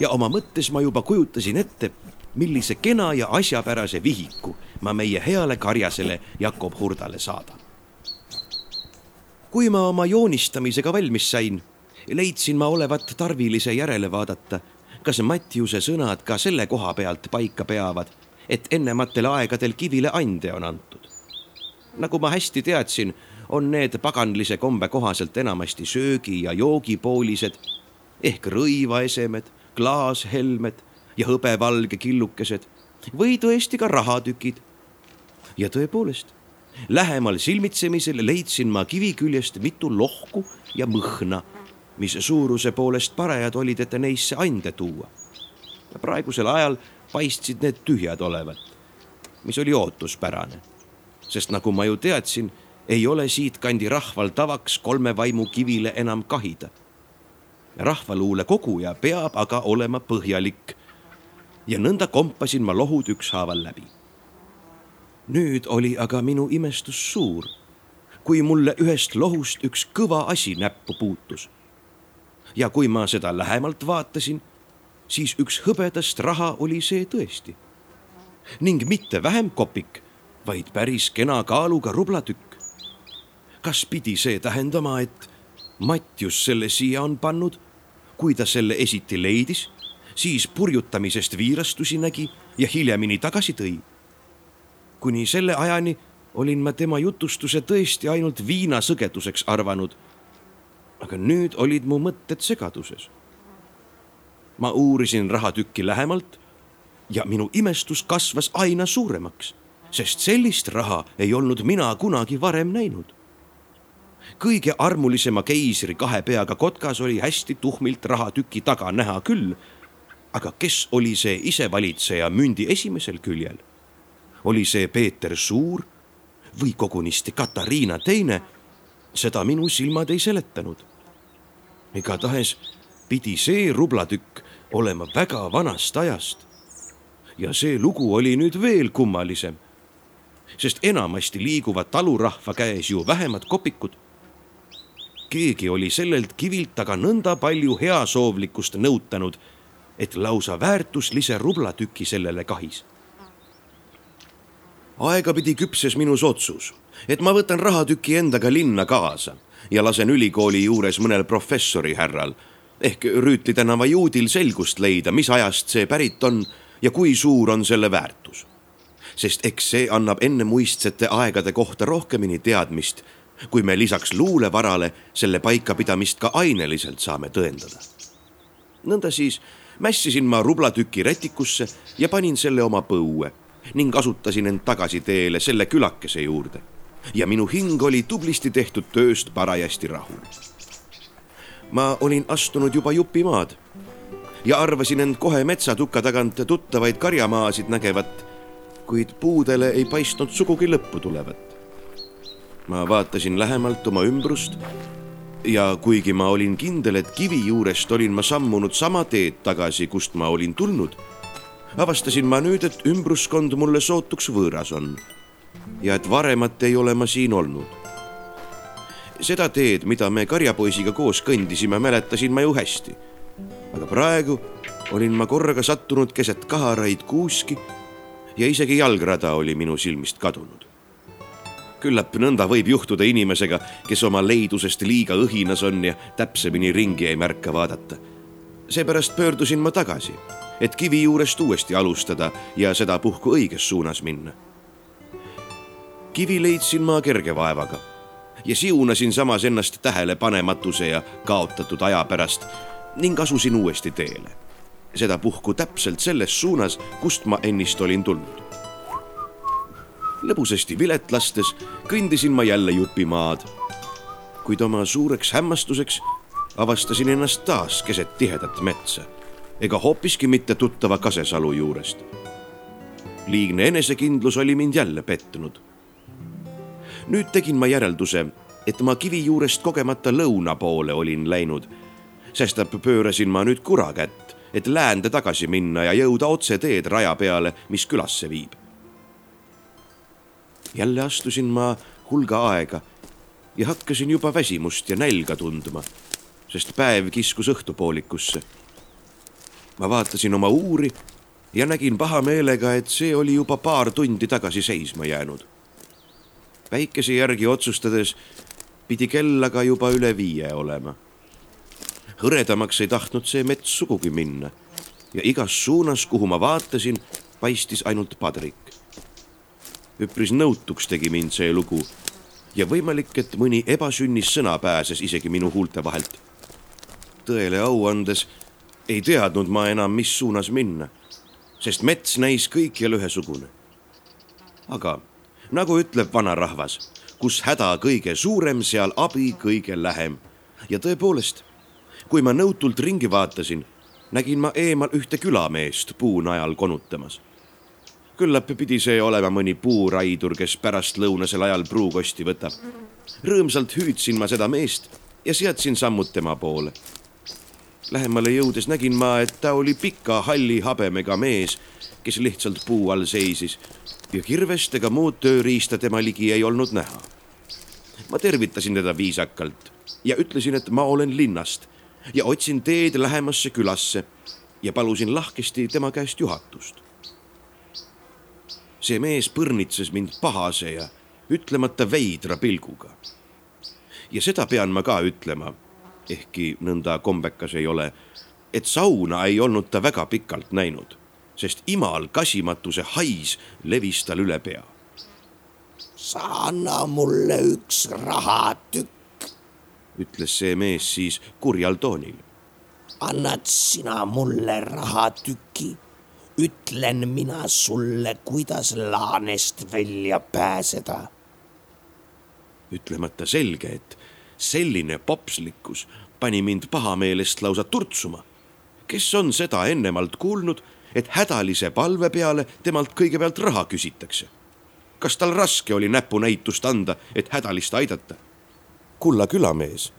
ja oma mõttes ma juba kujutasin ette, millise kena ja asjapärase vihiku ma meie heale karjasele Jakob Hurdale saadan. kui ma oma joonistamisega valmis sain, leidsin ma olevat tarvilise järele vaadata, kas Mattiuse sõnad ka selle koha pealt paika peavad et ennematel aegadel kivile ande on antud. nagu ma hästi teadsin, on need paganlise kombe kohaselt enamasti söögi ja joogipoolised ehk rõivaesemed, klaashelmed ja hõbevalge killukesed või tõesti ka rahatükid. ja tõepoolest, lähemal silmitsemisel leidsin ma kivi küljest mitu lohku ja mõhna, mis suuruse poolest parajad olid, et neisse ande tuua. praegusel ajal paistsid need tühjad olevat, mis oli ootuspärane. sest nagu ma ju teadsin, ei ole siitkandi rahval tavaks kolme vaimu kivile enam kahida. rahvaluule koguja peab aga olema põhjalik. ja nõnda kompasin ma lohud ükshaaval läbi. nüüd oli aga minu imestus suur, kui mulle ühest lohust üks kõva asi näppu puutus. ja kui ma seda lähemalt vaatasin siis üks hõbedast raha oli see tõesti. ning mitte vähem kopik, vaid päris kena kaaluga rublatükk. Kas pidi see tähendama, et Matjus selle siia on pannud, kui ta selle esiti leidis, siis purjutamisest viirastusi nägi ja hiljemini tagasi tõi? kuni selle ajani olin ma tema jutustuse tõesti ainult viinasõgeduseks arvanud. aga nüüd olid mu mõtted segaduses ma uurisin rahatükki lähemalt ja minu imestus kasvas aina suuremaks, sest sellist raha ei olnud mina kunagi varem näinud. Kõige armulisema keisri kahe peaga kotkas oli hästi tuhmilt rahatüki taga näha küll. aga kes oli see isevalitseja mündi esimesel küljel? oli see Peeter Suur või kogunisti Katariina Teine? seda minu silmad ei seletanud. igatahes pidi see rublatükk olema väga vanast ajast. ja see lugu oli nüüd veel kummalisem. sest enamasti liiguvad talurahva käes ju vähemad kopikud. Keegi oli sellelt kivilt aga nõnda palju heasoovlikkust nõutanud, et lausa väärtuslise rublatüki sellele kahis. aegapidi küpses minus otsus, et ma võtan rahatüki endaga linna kaasa ja lasen ülikooli juures mõnel professori härral ehk Rüütli tänava juudil selgust leida, mis ajast see pärit on ja kui suur on selle väärtus. sest eks see annab ennemuistsete aegade kohta rohkemini teadmist, kui me lisaks luulevarale selle paikapidamist ka aineliselt saame tõendada. nõnda siis mässisin ma rublatüki rätikusse ja panin selle oma põue ning asutasin end tagasi teele selle külakese juurde. ja minu hing oli tublisti tehtud tööst parajasti rahul. ma olin astunud juba jupimaad ja arvasin end kohe metsatukka tagant tuttavaid karjamaasid nägevat, kuid puudele ei paistnud sugugi lõppu tulevat. Ma vaatasin lähemalt oma ümbrust ja kuigi ma olin kindel, et kivi juurest olin ma sammunud sama teed tagasi, kust ma olin tulnud, avastasin ma nüüd, et ümbruskond mulle sootuks võõras on ja et varemat ei ole ma siin olnud. seda teed, mida me karjapoisiga koos kõndisime, mäletasin ma ju hästi. aga praegu olin ma korraga sattunud keset kaharaid kuuski ja isegi jalgrada oli minu silmist kadunud küllap nõnda võib juhtuda inimesega, kes oma leidusest liiga õhinas on ja täpsemini ringi ei märka vaadata. seepärast pöördusin ma tagasi, et kivi juurest uuesti alustada ja sedapuhku õiges suunas minna. kivi leidsin ma kerge vaevaga ja siunasin samas ennast tähelepanematuse ja kaotatud aja pärast ning asusin uuesti teele. sedapuhku täpselt selles suunas, kust ma ennist olin tulnud lõbusasti vilet lastes kõndisin ma jälle jupimaad. kuid oma suureks hämmastuseks avastasin ennast taas keset tihedat metsa ega hoopiski mitte tuttava Kasesalu juurest. liigne enesekindlus oli mind jälle pettunud. nüüd tegin ma järelduse, et ma kivi juurest kogemata lõuna poole olin läinud, sestap pöörasin ma nüüd kura kätt, et läände tagasi minna ja jõuda otse teed raja peale, mis külasse viib jälle astusin ma hulga aega ja hakkasin juba väsimust ja nälga tundma, sest päev kiskus õhtupoolikusse. ma vaatasin oma uuri ja nägin pahameelega, et see oli juba paar tundi tagasi seisma jäänud. päikese järgi otsustades pidi kell aga juba üle viie olema. hõredamaks ei tahtnud see mets sugugi minna ja igas suunas, kuhu ma vaatasin, paistis ainult padrik üpris nõutuks tegi mind see lugu ja võimalik, et mõni ebasünnis sõna pääses isegi minu huulte vahelt. tõele au andes ei teadnud ma enam, mis suunas minna, sest mets näis kõikjal ühesugune. aga nagu ütleb vanarahvas, kus häda kõige suurem, seal abi kõige lähem. ja tõepoolest, kui ma nõutult ringi vaatasin, nägin ma eemal ühte külameest puu najal konutamas küllap pidi see olema mõni puuraidur, kes pärastlõunasel ajal pruukosti võtab. rõõmsalt hüüdsin ma seda meest ja seadsin sammud tema poole. Lähemale jõudes nägin ma, et ta oli pika halli habemega mees, kes lihtsalt puu all seisis ja kirvest ega muud tööriista tema ligi ei olnud näha. ma tervitasin teda viisakalt ja ütlesin, et ma olen linnast ja otsin teed lähemasse külasse ja palusin lahkesti tema käest juhatust see mees põrnitses mind pahase ja ütlemata veidra pilguga. ja seda pean ma ka ütlema, ehkki nõnda kombekas ei ole, et sauna ei olnud ta väga pikalt näinud, sest imal kasimatuse hais levis tal üle pea. sa anna mulle üks rahatükk, ütles see mees siis kurjal toonil. annad sina mulle rahatüki ütlen mina sulle, kuidas laanest välja pääseda. ütlemata selge, et selline popslikkus pani mind pahameelest lausa turtsuma. kes on seda ennemalt kuulnud, et hädalise palve peale temalt kõigepealt raha küsitakse? kas tal raske oli näpunäitust anda, et hädalist aidata? kulla külamees,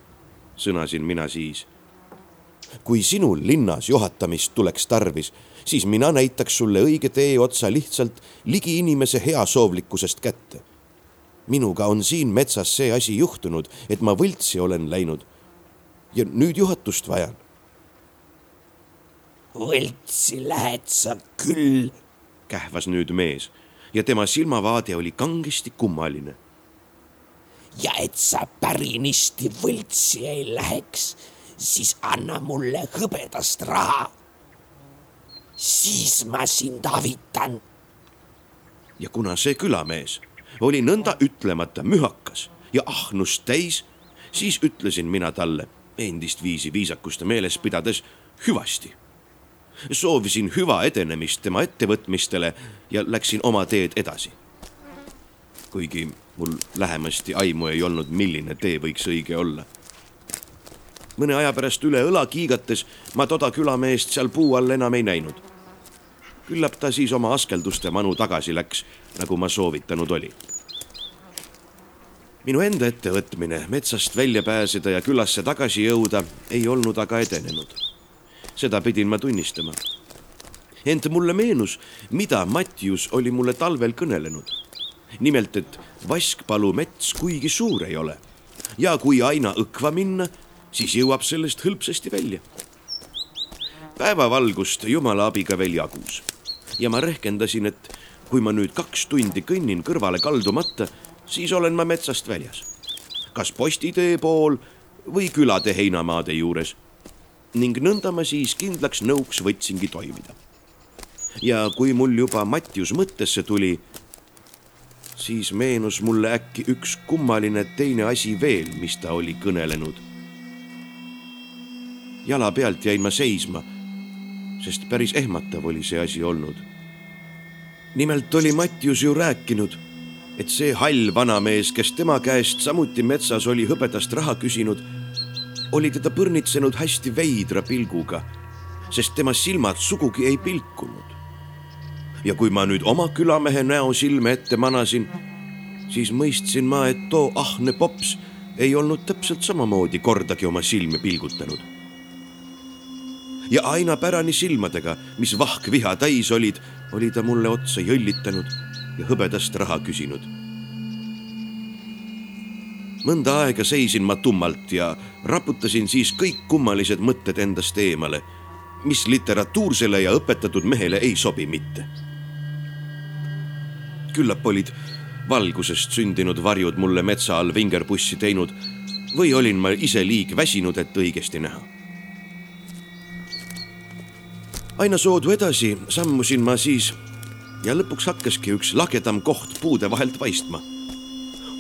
sõnasin mina siis kui sinul linnas juhatamist tuleks tarvis, siis mina näitaks sulle õige tee otsa lihtsalt ligi inimese heasoovlikkusest kätte. minuga on siin metsas see asi juhtunud, et ma võltsi olen läinud. ja nüüd juhatust vajan. võltsi lähed sa küll, kähvas nüüd mees ja tema silmavaade oli kangesti kummaline. ja et sa pärinisти võltsi ei läheks siis anna mulle hõbedast raha. siis ma sind avitan. ja kuna see külamees oli nõnda ütlemata mühakas ja ahnust täis, siis ütlesin mina talle endist viisi viisakust meeles pidades hüvasti. soovisin hüva edenemist tema ettevõtmistele ja läksin oma teed edasi. kuigi mul lähemasti aimu ei olnud, milline tee võiks õige olla. Mõne aja pärast üle õla kiigates ma toda külameest seal puu all enam ei näinud. küllap ta siis oma askelduste manu tagasi läks, nagu ma soovitanud oli minu enda ettevõtmine metsast välja pääseda ja külasse tagasi jõuda ei olnud aga edenenud. seda pidin ma tunnistama. ent mulle meenus, mida Mattius oli mulle talvel kõnelenud. nimelt, et Vaskpalu mets kuigi suur ei ole ja kui aina õkva minna, siis jõuab sellest hõlpsasti välja. päevavalgust jumala abiga veel jagus ja ma rehkendasin, et kui ma nüüd kaks tundi kõnnin kõrvale kaldumata siis olen ma metsast väljas. kas postitee pool või külade heinamaade juures. ning nõnda ma siis kindlaks nõuks võtsingi toimida. ja kui mul juba Mattius mõttesse tuli, siis meenus mulle äkki üks kummaline teine asi veel, mis ta oli kõnelenud. Jala pealt jäin ma seisma, sest päris ehmatav oli see asi olnud. nimelt oli Mattius ju rääkinud et see hall vanamees, kes tema käest samuti metsas oli hõbedast raha küsinud, oli teda põrnitsenud hästi veidra pilguga, sest tema silmad sugugi ei pilkunud. ja kui ma nüüd oma külamehe näo silme ette manasin, siis mõistsin ma, et too ahne pops ei olnud täpselt samamoodi kordagi oma silmi pilgutanud. Ja aina pärani silmadega, mis vahkviha täis olid, oli ta mulle otsa jõllitanud ja hõbedast raha küsinud. mõnda aega seisin ma tummalt ja raputasin siis kõik kummalised mõtted endast eemale, mis literatuursele ja õpetatud mehele ei sobi mitte. küllap olid valgusest sündinud varjud mulle metsa all vingerpussi teinud või olin ma ise liig väsinud, et õigesti näha aina soodu edasi sammusin ma siis ja lõpuks hakkaski üks lagedam koht puude vahelt paistma.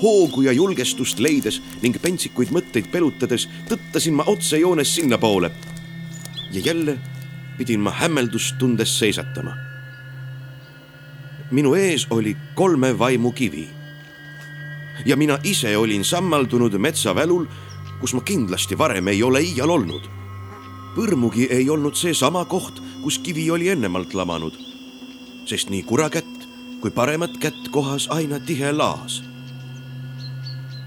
hoogu ja julgestust leides ning pentsikuid mõtteid pelutades tõttasin ma otsejoones sinnapoole. ja jälle pidin ma hämmeldust tundes seisatama. minu ees oli kolme vaimu kivi. ja mina ise olin sammaldunud metsavälul, kus ma kindlasti varem ei ole iial olnud. põrmugi ei olnud seesama koht, kus kivi oli ennemalt lamanud. Sest nii kurakätt kui paremat kätt kohas aina tihe laas.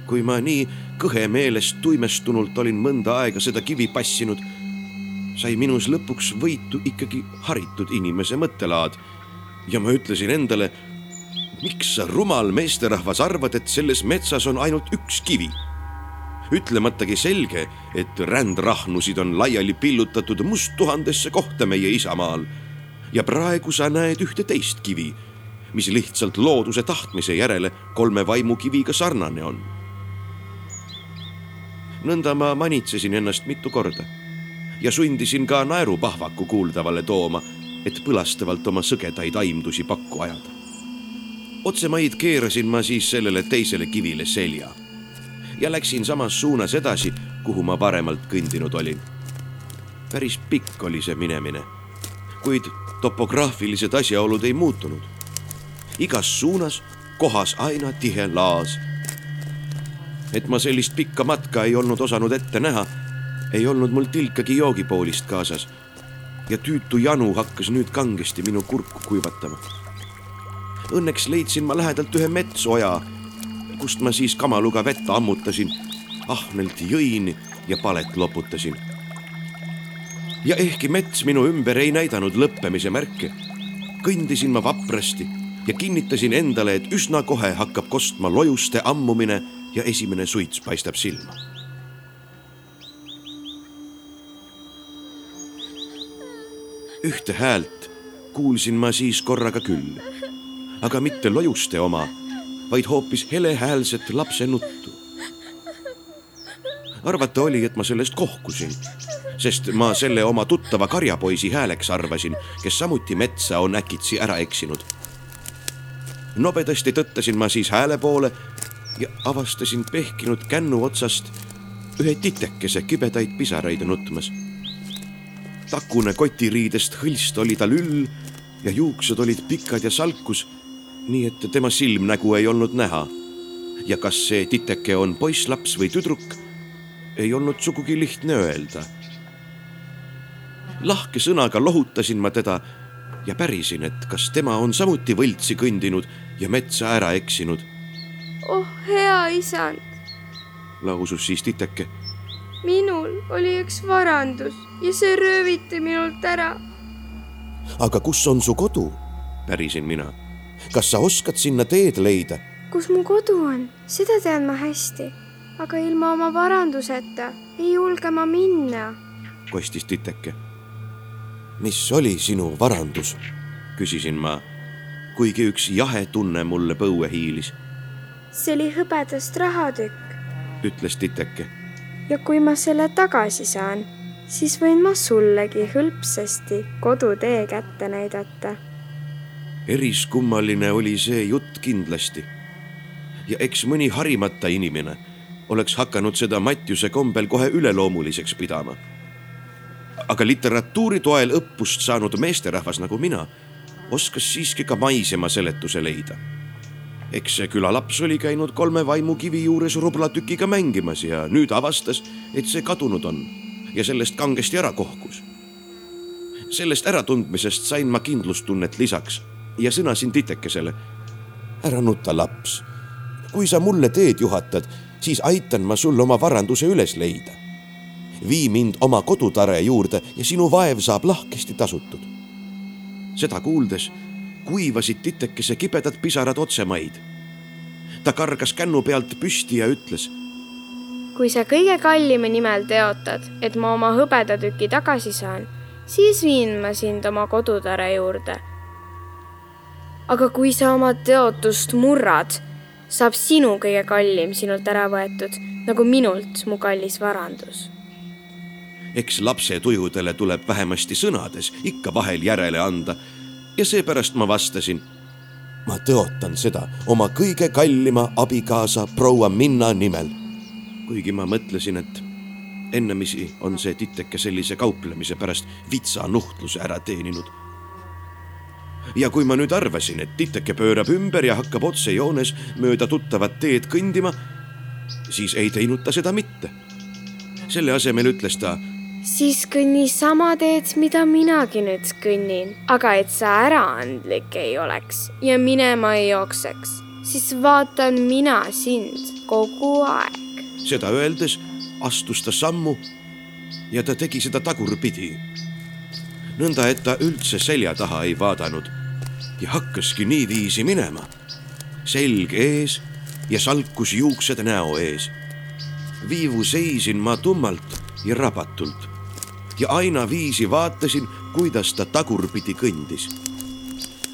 kui ma nii kõhemeelest tuimestunult olin mõnda aega seda kivi passinud, sai minus lõpuks võitu ikkagi haritud inimese mõttelaad. Ja ma ütlesin endale, miks sa rumal meesterahvas arvad, et selles metsas on ainult üks kivi ütlematagi selge, et rändrahnusid on laiali pillutatud musttuhandesse kohta meie isamaal ja praegu sa näed ühte teist kivi, mis lihtsalt looduse tahtmise järele kolme vaimukiviga sarnane on. nõnda ma manitsesin ennast mitu korda ja sundisin ka naerupahvaku kuuldavale tooma, et põlastavalt oma sõgedaid aimdusi pakku ajada. otsemaid keerasin ma siis sellele teisele kivile selja ja läksin samas suunas edasi, kuhu ma varemalt kõndinud olin. päris pikk oli see minemine, kuid topograafilised asjaolud ei muutunud. igas suunas kohas aina tihe laas. et ma sellist pikka matka ei olnud osanud ette näha, ei olnud mul tilkagi joogipoolist kaasas ja tüütu janu hakkas nüüd kangesti minu kurku kuivatama. Õnneks leidsin ma lähedalt ühe metsoja, kust ma siis kamaluga vett ammutasin, ahnelt jõin ja palet loputasin ja ehkki mets minu ümber ei näidanud lõppemise märke, kõndisin ma vaprasti ja kinnitasin endale, et üsna kohe hakkab kostma lojuste ammumine ja esimene suits paistab silma. ühte häält kuulsin ma siis korraga küll, aga mitte lojuste oma, vaid hoopis helehäälset lapse nuttu. arvata oli, et ma sellest kohkusin sest ma selle oma tuttava karjapoisi hääleks arvasin, kes samuti metsa on äkitsi ära eksinud. nobedasti tõttasin ma siis hääle poole ja avastasin pehkinud kännu otsast ühe titekese kibedaid pisaraid nutmas. takune kotiriidest hõlst oli tal üll ja juuksed olid pikad ja salkus, nii et tema silmnägu ei olnud näha. ja kas see titeke on poisslaps või tüdruk, ei olnud sugugi lihtne öelda. lahke sõnaga lohutasin ma teda ja pärisin, et kas tema on samuti võltsi kõndinud ja metsa ära eksinud. oh hea isand, lausus siis titeke. minul oli üks varandus ja see rööviti minult ära. aga kus on su kodu? pärisin mina. Kas sa oskad sinna teed leida? kus mu kodu on, seda tean ma hästi, aga ilma oma varanduseta ei julge ma minna. kostis titeke. mis oli sinu varandus? küsisin ma, kuigi üks jahe tunne mulle põue hiilis, see oli hõbedast rahatükk ütles titeke. ja kui ma selle tagasi saan, siis võin ma sullegi hõlpsasti kodutee kätte näidata. Eriskummaline oli see jutt kindlasti. ja eks mõni harimata inimene oleks hakanud seda Mattiuse kombel kohe üleloomuliseks pidama. aga literatuuri toel õppust saanud meesterahvas nagu mina oskas siiski ka maisema seletuse leida. eks see külalaps oli käinud kolme vaimukivi juures rublatükiga mängimas ja nüüd avastas, et see kadunud on ja sellest kangesti ära kohkus. sellest äratundmisest sain ma kindlustunnet lisaks ja sõnasin titekesele. ära nuta, laps. kui sa mulle teed juhatad, siis aitan ma sul oma varanduse üles leida. vii mind oma kodutare juurde ja sinu vaev saab lahkesti tasutud. seda kuuldes kuivasid titekese kibedad pisarad otsemaid. ta kargas kännu pealt püsti ja ütles kui sa kõige kallima nimel teotad, et ma oma hõbedatüki tagasi saan, siis viin ma sind oma kodutare juurde. Aga kui sa oma teotust murrad, saab sinu kõige kallim sinult ära võetud, nagu minult mu kallis varandus. eks lapse tujudele tuleb vähemasti sõnades ikka vahel järele anda ja seepärast ma vastasin. ma tõotan seda oma kõige kallima abikaasa proua Minna nimel. kuigi ma mõtlesin, et ennemisi on see titeke sellise kauplemise pärast vitsanuhtluse ära teeninud. Ja kui ma nüüd arvasin, et titeke pöörab ümber ja hakkab otsejoones mööda tuttavat teed kõndima, siis ei teinud ta seda mitte. selle asemel ütles ta siis kõnni sama teed, mida minagi nüüd kõnnin, aga et sa äraandlik ei oleks ja minema ei jookseks, siis vaatan mina sind kogu aeg. seda öeldes astus ta sammu ja ta tegi seda tagurpidi. Nõnda, et ta üldse selja taha ei vaadanud ja hakkaski niiviisi minema. selg ees ja salkus juuksed näo ees. viivu seisin ma tummalt ja rabatult ja ainaviisi vaatasin, kuidas ta tagurpidi kõndis.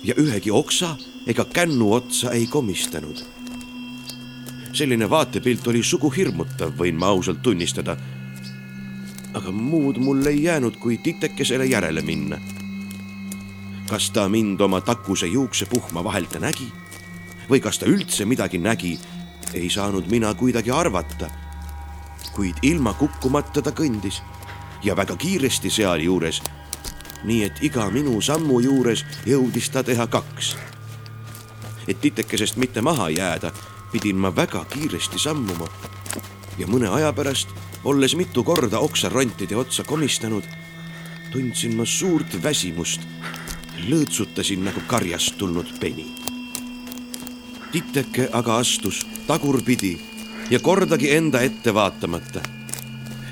ja ühegi oksa ega kännu otsa ei komistanud. selline vaatepilt oli sugu hirmutav, võin ma ausalt tunnistada. Aga muud mul ei jäänud, kui titekesele järele minna. kas ta mind oma takuse juuksepuhma vahelt nägi või kas ta üldse midagi nägi, ei saanud mina kuidagi arvata. kuid ilma kukkumata ta kõndis ja väga kiiresti sealjuures. nii et iga minu sammu juures jõudis ta teha kaks. et titekesest mitte maha jääda, pidin ma väga kiiresti sammuma. ja mõne aja pärast, olles mitu korda oksarontide otsa komistanud, tundsin ma suurt väsimust. lõõtsutasin nagu karjast tulnud peni. titeke aga astus tagurpidi ja kordagi enda ette vaatamata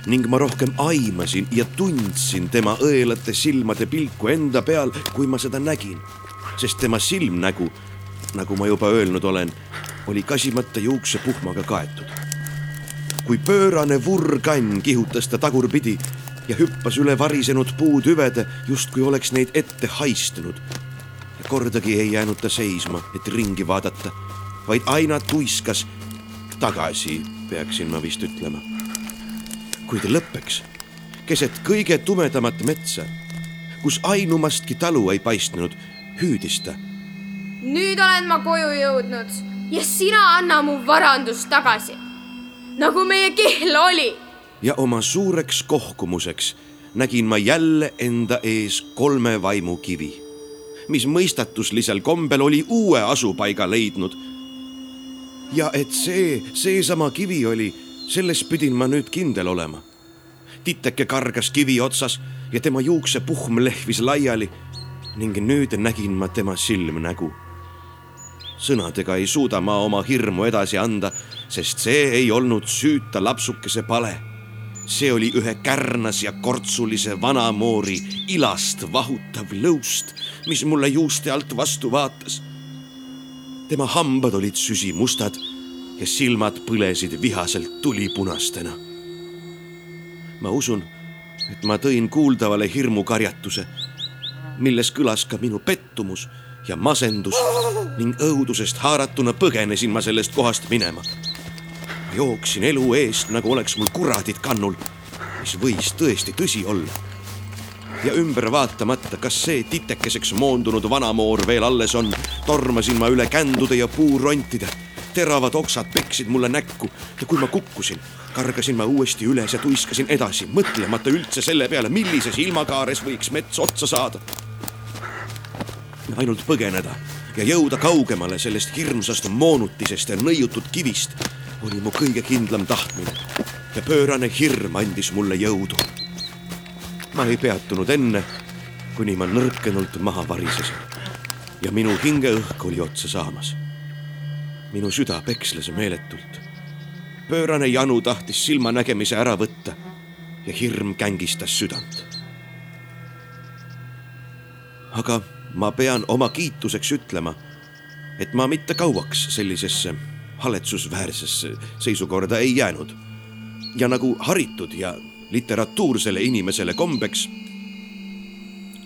ning ma rohkem aimasin ja tundsin tema õelate silmade pilku enda peal, kui ma seda nägin. sest tema silmnägu, nagu ma juba öelnud olen, oli kasimata juuksepuhmaga kaetud. Kui pöörane vurrkann kihutas ta tagurpidi ja hüppas üle varisenud puutüvede, justkui oleks neid ette haistunud. kordagi ei jäänud ta seisma, et ringi vaadata, vaid aina tuiskas tagasi, peaksin ma vist ütlema kuid lõppeks keset kõige tumedamat metsa, kus ainumastki talu ei paistnud, hüüdis ta. nüüd olen ma koju jõudnud ja sina anna mu varandus tagasi, nagu meie kehl oli. ja oma suureks kohkumuseks nägin ma jälle enda ees kolme vaimukivi, mis mõistatuslisel kombel oli uue asupaiga leidnud. ja et see, seesama kivi oli, selles pidin ma nüüd kindel olema. titeke kargas kivi otsas ja tema juuksepuhm lehvis laiali ning nüüd nägin ma tema silmnägu. sõnadega ei suuda ma oma hirmu edasi anda, sest see ei olnud süüta lapsukese pale. see oli ühe kärnas ja kortsulise vanamoori ilast vahutav lõust, mis mulle juuste alt vastu vaatas. tema hambad olid süsimustad ja silmad põlesid vihaselt tulipunastena. ma usun, et ma tõin kuuldavale hirmukarjatuse milles kõlas ka minu pettumus ja masendus ning õudusest haaratuna põgenesin ma sellest kohast minema. Jooksin elu eest, nagu oleks mul kuradid kannul, mis võis tõesti tõsi olla. ja ümber vaatamata, kas see titekeseks moondunud vanamoor veel alles on, tormasin ma üle kändude ja puurontide teravad oksad peksid mulle näkku ja kui ma kukkusin, kargasin ma uuesti üles ja tuiskasin edasi, mõtlemata üldse selle peale, millises ilmakaares võiks mets otsa saada ainult põgeneda ja jõuda kaugemale sellest hirmsast moonutisest ja nõiutud kivist oli mu kõige kindlam tahtmine ja pöörane hirm andis mulle jõudu. ma ei peatunud enne, kuni ma nõrkenult maha varisesin ja minu hingeõhk oli otsa saamas. minu süda peksles meeletult. pöörane janu tahtis silmanägemise ära võtta ja hirm kängistas südant. aga ma pean oma kiituseks ütlema, et ma mitte kauaks sellisesse haletsusväärsesse seisukorda ei jäänud. ja nagu haritud ja literatuursele inimesele kombeks,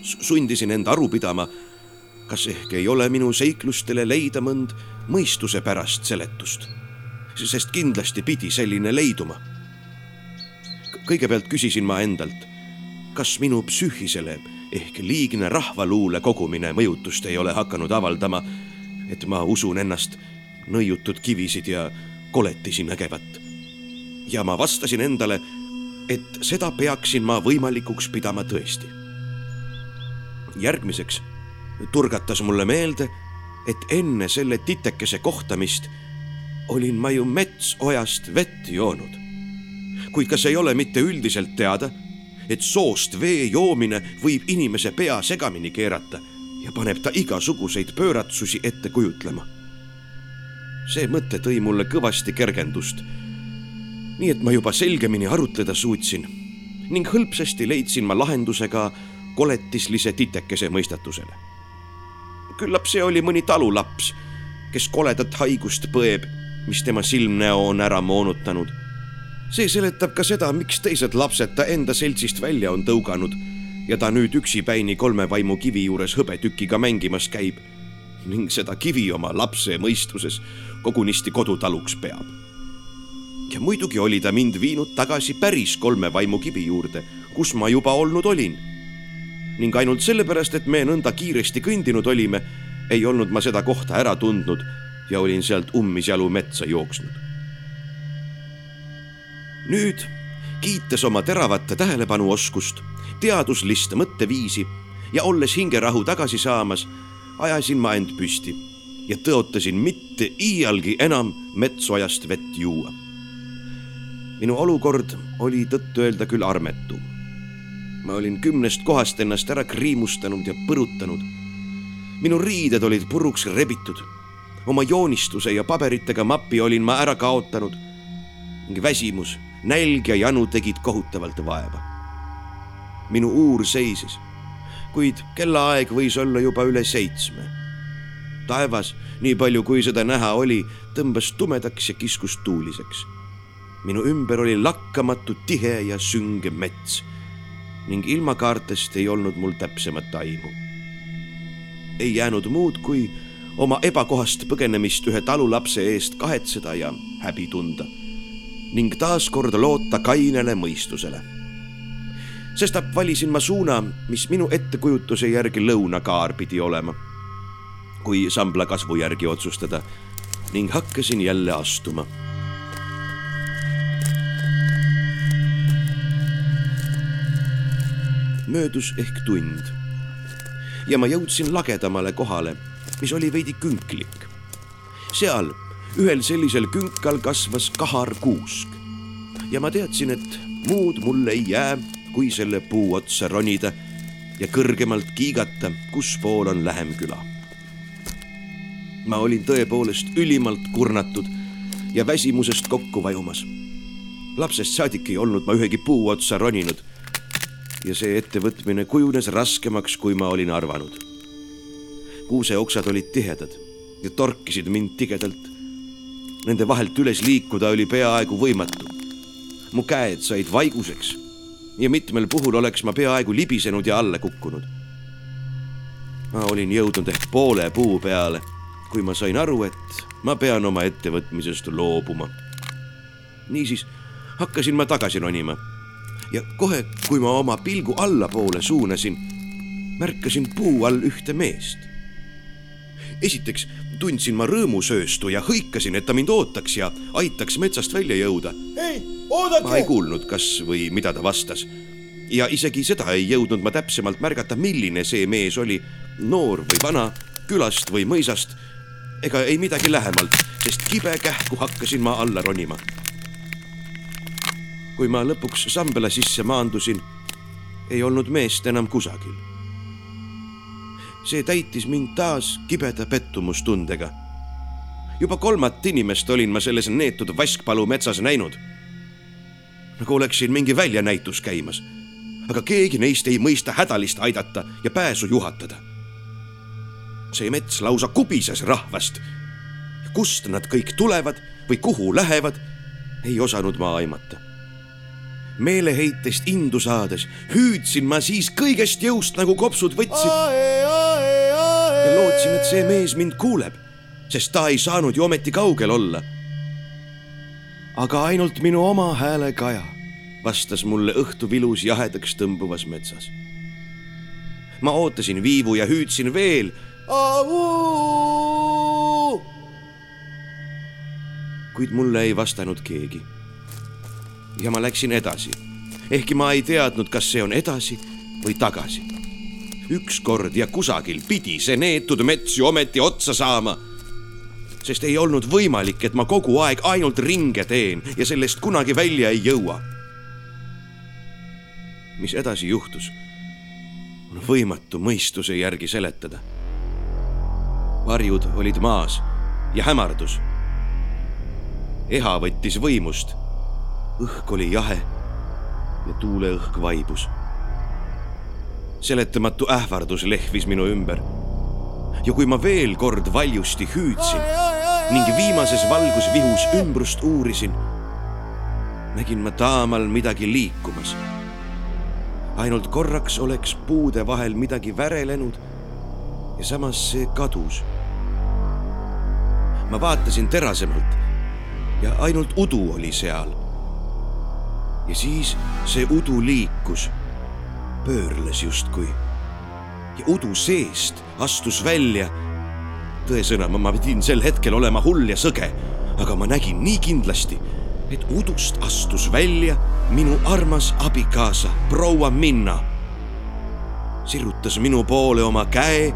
sundisin end aru pidama, kas ehk ei ole minu seiklustele leida mõnd mõistusepärast seletust, sest kindlasti pidi selline leiduma. kõigepealt küsisin ma endalt, kas minu psüühisele ehk liigne rahvaluule kogumine mõjutust ei ole hakanud avaldama, et ma usun ennast nõiutud kivisid ja koletisi nägevat. ja ma vastasin endale, et seda peaksin ma võimalikuks pidama tõesti. järgmiseks turgatas mulle meelde, et enne selle titekese kohtamist olin ma ju metsojast vett joonud. kuid kas ei ole mitte üldiselt teada et soost vee joomine võib inimese pea segamini keerata ja paneb ta igasuguseid pööratsusi ette kujutlema. See mõte tõi mulle kõvasti kergendust. nii et ma juba selgemini arutleda suutsin ning hõlpsasti leidsin ma lahenduse ka koletislise titekese mõistatusele. küllap see oli mõni talulaps, kes koledat haigust põeb, mis tema silmnäo on ära moonutanud see seletab ka seda, miks teised lapsed ta enda seltsist välja on tõuganud ja ta nüüd üksipäini kolme vaimu kivi juures hõbetükiga mängimas käib ning seda kivi oma lapse mõistuses kogunisti kodutaluks peab. ja muidugi oli ta mind viinud tagasi päris kolme vaimu kivi juurde, kus ma juba olnud olin. ning ainult sellepärast, et me nõnda kiiresti kõndinud olime, ei olnud ma seda kohta ära tundnud ja olin sealt ummisjalu metsa jooksnud nüüd, kiites oma teravat tähelepanuoskust, teaduslist mõtteviisi ja olles hingerahu tagasi saamas, ajasin ma end püsti ja tõotasin mitte iialgi enam metsojast vett juua. minu olukord oli tõtt-öelda küll armetu. ma olin kümnest kohast ennast ära kriimustanud ja põrutanud. minu riided olid puruks rebitud. oma joonistuse ja paberitega mapi olin ma ära kaotanud ning väsimus nälg ja janu tegid kohutavalt vaeva. minu uur seisis, kuid kellaaeg võis olla juba üle seitsme. taevas, nii palju kui seda näha oli, tõmbas tumedaks ja kiskus tuuliseks. minu ümber oli lakkamatu tihe ja sünge mets ning ilmakaartest ei olnud mul täpsemat aimu. ei jäänud muud, kui oma ebakohast põgenemist ühe talulapse eest kahetseda ja häbi tunda ning taaskord loota kainele mõistusele. Sestap valisin ma suuna, mis minu ettekujutuse järgi lõunakaar pidi olema, kui sambla kasvu järgi otsustada ning hakkasin jälle astuma. Möödus ehk tund. Ja ma jõudsin lagedamale kohale, mis oli veidi künklik. seal ühel sellisel künkal kasvas kaharkuusk ja ma teadsin, et muud mul ei jää, kui selle puu otsa ronida ja kõrgemalt kiigata, kus pool on lähem küla. ma olin tõepoolest ülimalt kurnatud ja väsimusest kokku vajumas. lapsest saadik ei olnud ma ühegi puu otsa roninud. ja see ettevõtmine kujunes raskemaks, kui ma olin arvanud. kuuseoksad olid tihedad ja torkisid mind tigedalt. Nende vahelt üles liikuda oli peaaegu võimatu. mu käed said vaiguseks ja mitmel puhul oleks ma peaaegu libisenud ja alla kukkunud. ma olin jõudnud ehk poole puu peale, kui ma sain aru, et ma pean oma ettevõtmisest loobuma. niisiis hakkasin ma tagasi ronima ja kohe, kui ma oma pilgu allapoole suunasin, märkasin puu all ühte meest. esiteks tundsin ma rõõmusööstu ja hõikasin, et ta mind ootaks ja aitaks metsast välja jõuda. ei, oodake! ma ei kuulnud, kas või mida ta vastas. ja isegi seda ei jõudnud ma täpsemalt märgata, milline see mees oli, noor või vana, külast või mõisast ega ei midagi lähemalt, sest kibe kähku hakkasin ma alla ronima. kui ma lõpuks sambla sisse maandusin, ei olnud meest enam kusagil. See täitis mind taas kibeda pettumustundega. juba kolmat inimest olin ma selles neetud vaskpalu metsas näinud. nagu oleksin mingi väljanäitus käimas, aga keegi neist ei mõista hädalist aidata ja pääsu juhatada see mets lausa kubises rahvast. kust nad kõik tulevad või kuhu lähevad, ei osanud ma aimata. Meeleheitest indu saades hüüdsin ma siis kõigest jõust nagu kopsud võtsid. ja lootsin, et see mees mind kuuleb, sest ta ei saanud ju ometi kaugel olla. aga ainult minu oma hääle kaja vastas mulle õhtuvilus jahedaks tõmbuvas metsas. ma ootasin viivu ja hüüdsin veel kuid mulle ei vastanud keegi. Ja ma läksin edasi, ehkki ma ei teadnud, kas see on edasi või tagasi. ükskord ja kusagil pidi see neetud mets ju ometi otsa saama. sest ei olnud võimalik, et ma kogu aeg ainult ringe teen ja sellest kunagi välja ei jõua. mis edasi juhtus, on võimatu mõistuse järgi seletada varjud olid maas ja hämardus. eha võttis võimust. Õhk oli jahe ja tuuleõhk vaibus. seletamatu ähvardus lehvis minu ümber. ja kui ma veel kord valjusti hüüdsin ning viimases valgusvihus ümbrust uurisin, nägin ma taamal midagi liikumas. ainult korraks oleks puude vahel midagi värelenud ja samas see kadus ma vaatasin terasemalt ja ainult udu oli seal. Ja siis see udu liikus, pöörles justkui ja udu seest astus välja. tõesõna, ma pidin sel hetkel olema hull ja sõge, aga ma nägin nii kindlasti, et udust astus välja minu armas abikaasa, proua Minna. sirutas minu poole oma käe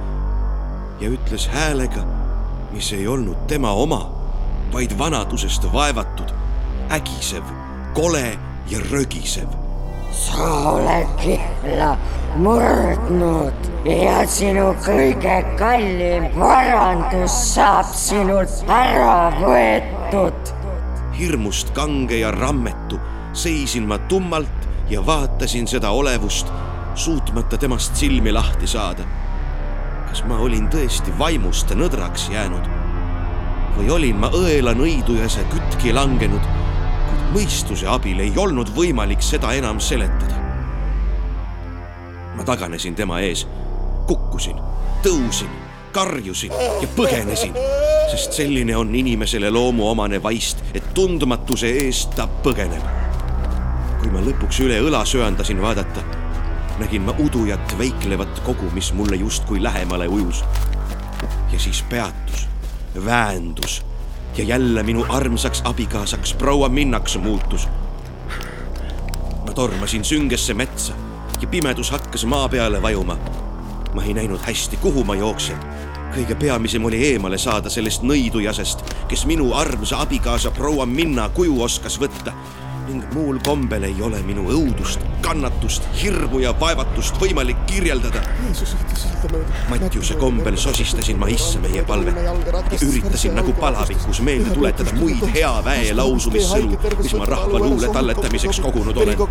ja ütles häälega mis ei olnud tema oma, vaid vanadusest vaevatud, ägisev, kole ja rögisev. sa oled kihla murdnud ja sinu kõige kallim varandus saab sinult ära võetud. hirmust kange ja rammetu seisin ma tummalt ja vaatasin seda olevust, suutmata temast silmi lahti saada kas ma olin tõesti vaimust nõdraks jäänud või olin ma õelanõidujase kütki langenud, mõistuse abil ei olnud võimalik seda enam seletada. ma taganesin tema ees, kukkusin, tõusin, karjusin ja põgenesin, sest selline on inimesele loomuomane vaist, et tundmatuse eest ta põgeneb. kui ma lõpuks üle õla söandasin vaadata nägin ma udujat veiklevat kogu, mis mulle justkui lähemale ujus. ja siis peatus, väändus ja jälle minu armsaks abikaasaks proua Minnaks muutus. ma tormasin süngesse metsa ja pimedus hakkas maa peale vajuma. ma ei näinud hästi, kuhu ma jooksen. kõige peamisem oli eemale saada sellest nõidujasest, kes minu armsa abikaasa proua Minna kuju oskas võtta ning muul kombel ei ole minu õudust, kannatust, hirmu ja vaevatust võimalik kirjeldada. Mattiuse kombel sosistasin ma issa meie palvet ja üritasin nagu palavikus meelde tuletada muid hea väe lausumissõnu, mis ma rahva luule talletamiseks kogunud olen.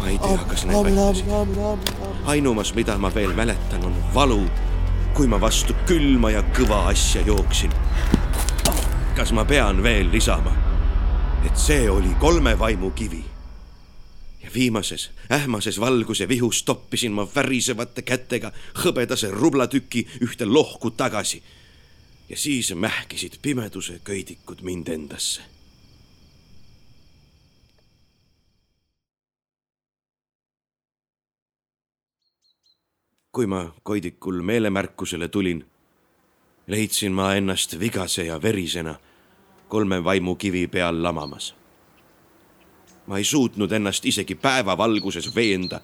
ma ei tea, kas need vältisid. ainumas, mida ma veel mäletan, on valu, kui ma vastu külma ja kõva asja jooksin. kas ma pean veel lisama? Et see oli kolme vaimu kivi. ja viimases ähmases valguse vihus toppisin ma värisevate kätega hõbedase rublatüki ühte lohku tagasi. ja siis mähkisid pimeduse köidikud mind endasse. kui ma koidikul meelemärkusele tulin, leidsin ma ennast vigase ja verisena kolme vaimukivi peal lamamas. ma ei suutnud ennast isegi päevavalguses veenda,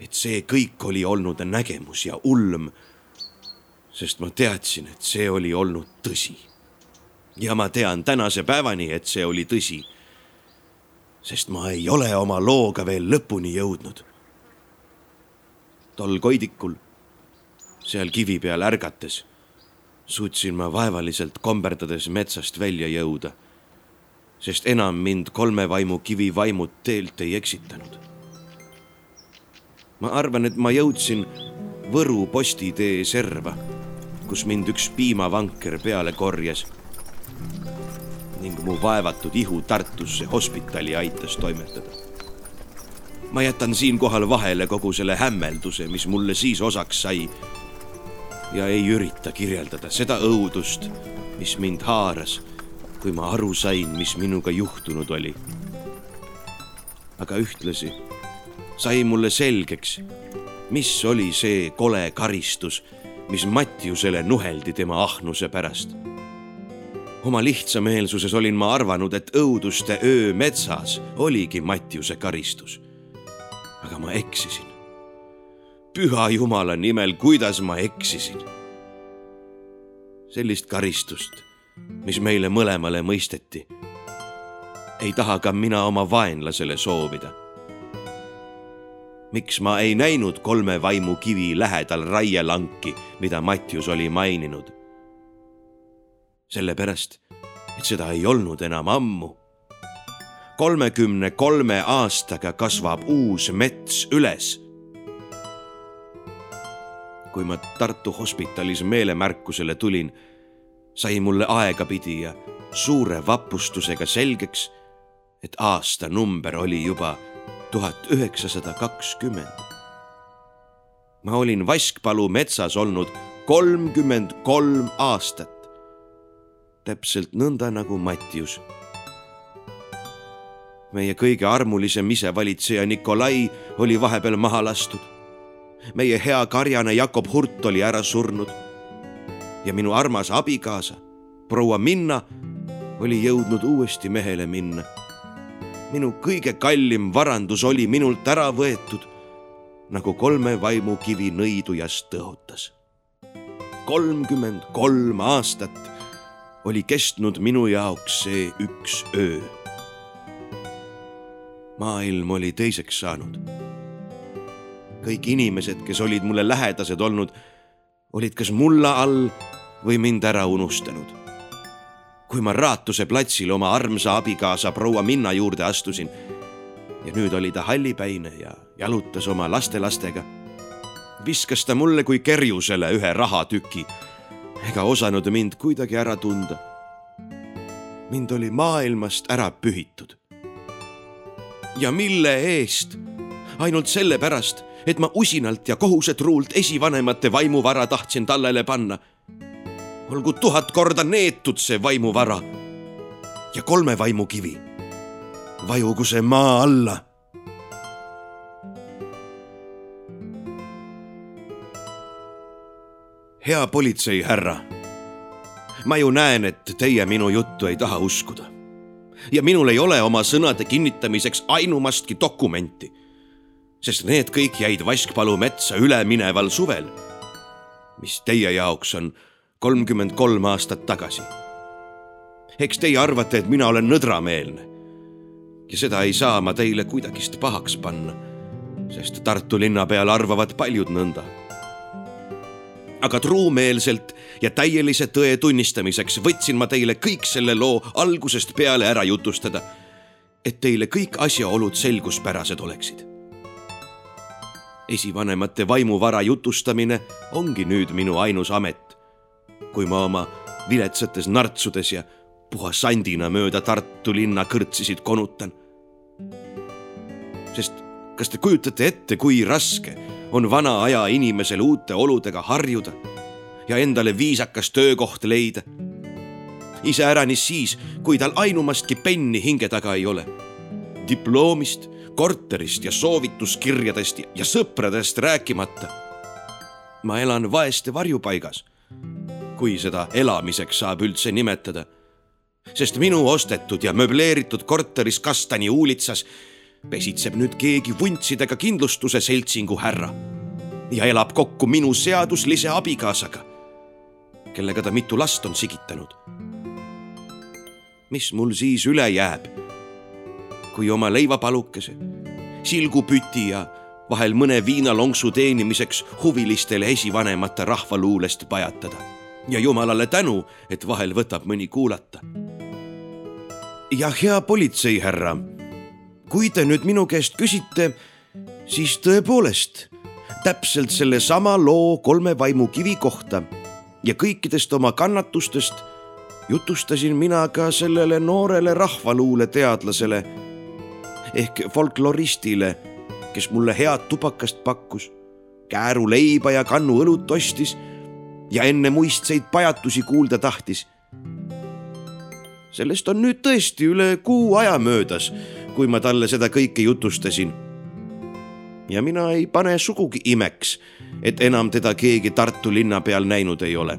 et see kõik oli olnud nägemus ja ulm. sest ma teadsin, et see oli olnud tõsi. ja ma tean tänase päevani, et see oli tõsi. sest ma ei ole oma looga veel lõpuni jõudnud. tol koidikul, seal kivi peal ärgates suutsin ma vaevaliselt komberdades metsast välja jõuda, sest enam mind kolme vaimu kivi vaimud teelt ei eksitanud. ma arvan, et ma jõudsin Võru postitee serva, kus mind üks piimavanker peale korjas ning mu vaevatud ihu Tartusse hospitali aitas toimetada. ma jätan siinkohal vahele kogu selle hämmelduse, mis mulle siis osaks sai ja ei ürita kirjeldada seda õudust, mis mind haaras, kui ma aru sain, mis minuga juhtunud oli. aga ühtlasi sai mulle selgeks, mis oli see kole karistus, mis Mattiusele nuheldi tema ahnuse pärast. oma lihtsameelsuses olin ma arvanud, et õuduste öö metsas oligi Mattiuse karistus. aga ma eksisin püha Jumala nimel, kuidas ma eksisin. sellist karistust, mis meile mõlemale mõisteti, ei taha ka mina oma vaenlasele soovida. miks ma ei näinud kolme vaimu kivi lähedal raielanki, mida Mattius oli maininud? sellepärast, et seda ei olnud enam ammu kolmekümne kolme aastaga kasvab uus mets üles kui ma Tartu hospitalis meelemärkusele tulin, sai mulle aegapidi ja suure vapustusega selgeks, et aastanumber oli juba tuhat üheksasada kakskümmend. ma olin Vaskpalu metsas olnud kolmkümmend kolm aastat. täpselt nõnda nagu Mattius. meie kõige armulisem isevalitseja Nikolai oli vahepeal maha lastud meie hea karjane Jakob Hurt oli ära surnud. ja minu armas abikaasa, proua Minna, oli jõudnud uuesti mehele minna. minu kõige kallim varandus oli minult ära võetud, nagu kolme vaimukivi nõidujast tõotas. kolmkümmend kolm aastat oli kestnud minu jaoks see üks öö. maailm oli teiseks saanud kõik inimesed, kes olid mulle lähedased olnud, olid kas mulla all või mind ära unustanud. kui ma Raatuse platsil oma armsa abikaasa proua Minna juurde astusin ja nüüd oli ta hallipäine ja jalutas oma lastelastega, viskas ta mulle kui kerjusele ühe rahatüki ega osanud mind kuidagi ära tunda. mind oli maailmast ära pühitud. ja mille eest? ainult sellepärast, et ma usinalt ja kohusetruult esivanemate vaimuvara tahtsin tallele panna. olgu tuhat korda neetud see vaimuvara ja kolme vaimukivi. vajugu see maa alla. hea politseihärra, ma ju näen, et teie minu juttu ei taha uskuda ja minul ei ole oma sõnade kinnitamiseks ainumastki dokumenti sest need kõik jäid Vaskpalu metsa ülemineval suvel, mis teie jaoks on kolmkümmend kolm aastat tagasi. eks teie arvate, et mina olen nõdrameelne ja seda ei saa ma teile kuidagist pahaks panna, sest Tartu linna peal arvavad paljud nõnda. aga truumeelselt ja täielise tõe tunnistamiseks võtsin ma teile kõik selle loo algusest peale ära jutustada, et teile kõik asjaolud selguspärased oleksid. Esivanemate vaimuvara jutustamine ongi nüüd minu ainus amet. kui ma oma viletsates nartsudes ja puha sandina mööda Tartu linna kõrtsisid konutan. sest kas te kujutate ette, kui raske on vana aja inimesel uute oludega harjuda ja endale viisakas töökoht leida? iseäranis siis, kui tal ainumastki penni hinge taga ei ole. diplomist, korterist ja soovituskirjadest ja sõpradest rääkimata. ma elan vaeste varjupaigas, kui seda elamiseks saab üldse nimetada sest minu ostetud ja möbleeritud korteris Kastani uulitsas pesitseb nüüd keegi vuntsidega kindlustuse seltsingu härra ja elab kokku minu seaduslise abikaasaga, kellega ta mitu last on sigitanud. mis mul siis üle jääb, kui oma leivapalukese, silgupüti ja vahel mõne viinalonksu teenimiseks huvilistele esivanemate rahvaluulest pajatada. Ja jumalale tänu, et vahel võtab mõni kuulata. Ja hea politseihärra, kui te nüüd minu käest küsite, siis tõepoolest täpselt sellesama loo kolme vaimukivi kohta ja kõikidest oma kannatustest jutustasin mina ka sellele noorele rahvaluuleteadlasele ehk folkloristile, kes mulle head tubakast pakkus, kääruleiba ja kannu õlut ostis ja enne muistseid pajatusi kuulda tahtis sellest on nüüd tõesti üle kuu aja möödas, kui ma talle seda kõike jutustasin. ja mina ei pane sugugi imeks, et enam teda keegi Tartu linna peal näinud ei ole.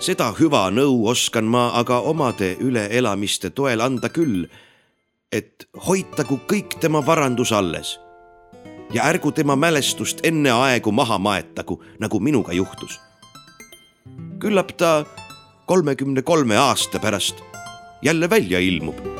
seda hüva nõu oskan ma aga omade üleelamiste toel anda küll, et hoitagu kõik tema varandus alles ja ärgu tema mälestust enne aegu maha maetagu, nagu minuga juhtus. küllap ta kolmekümne kolme aasta pärast jälle välja ilmub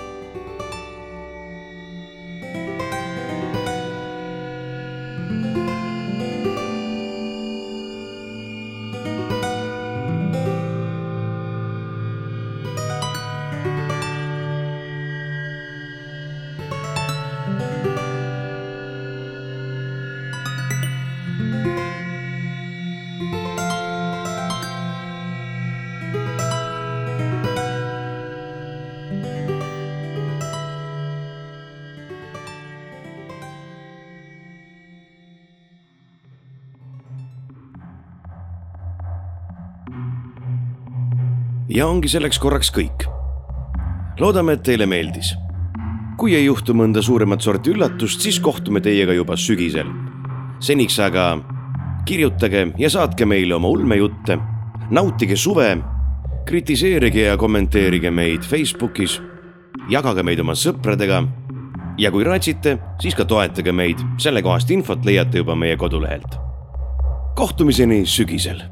ja ongi selleks korraks kõik. loodame, et teile meeldis. kui ei juhtu mõnda suuremat sorti üllatust, siis kohtume teiega juba sügisel. seniks aga kirjutage ja saatke meile oma ulmejutte, nautige suve, kritiseerige ja kommenteerige meid Facebookis, jagage meid oma sõpradega ja kui raatsite, siis ka toetage meid, sellekohast infot leiate juba meie kodulehelt. kohtumiseni sügisel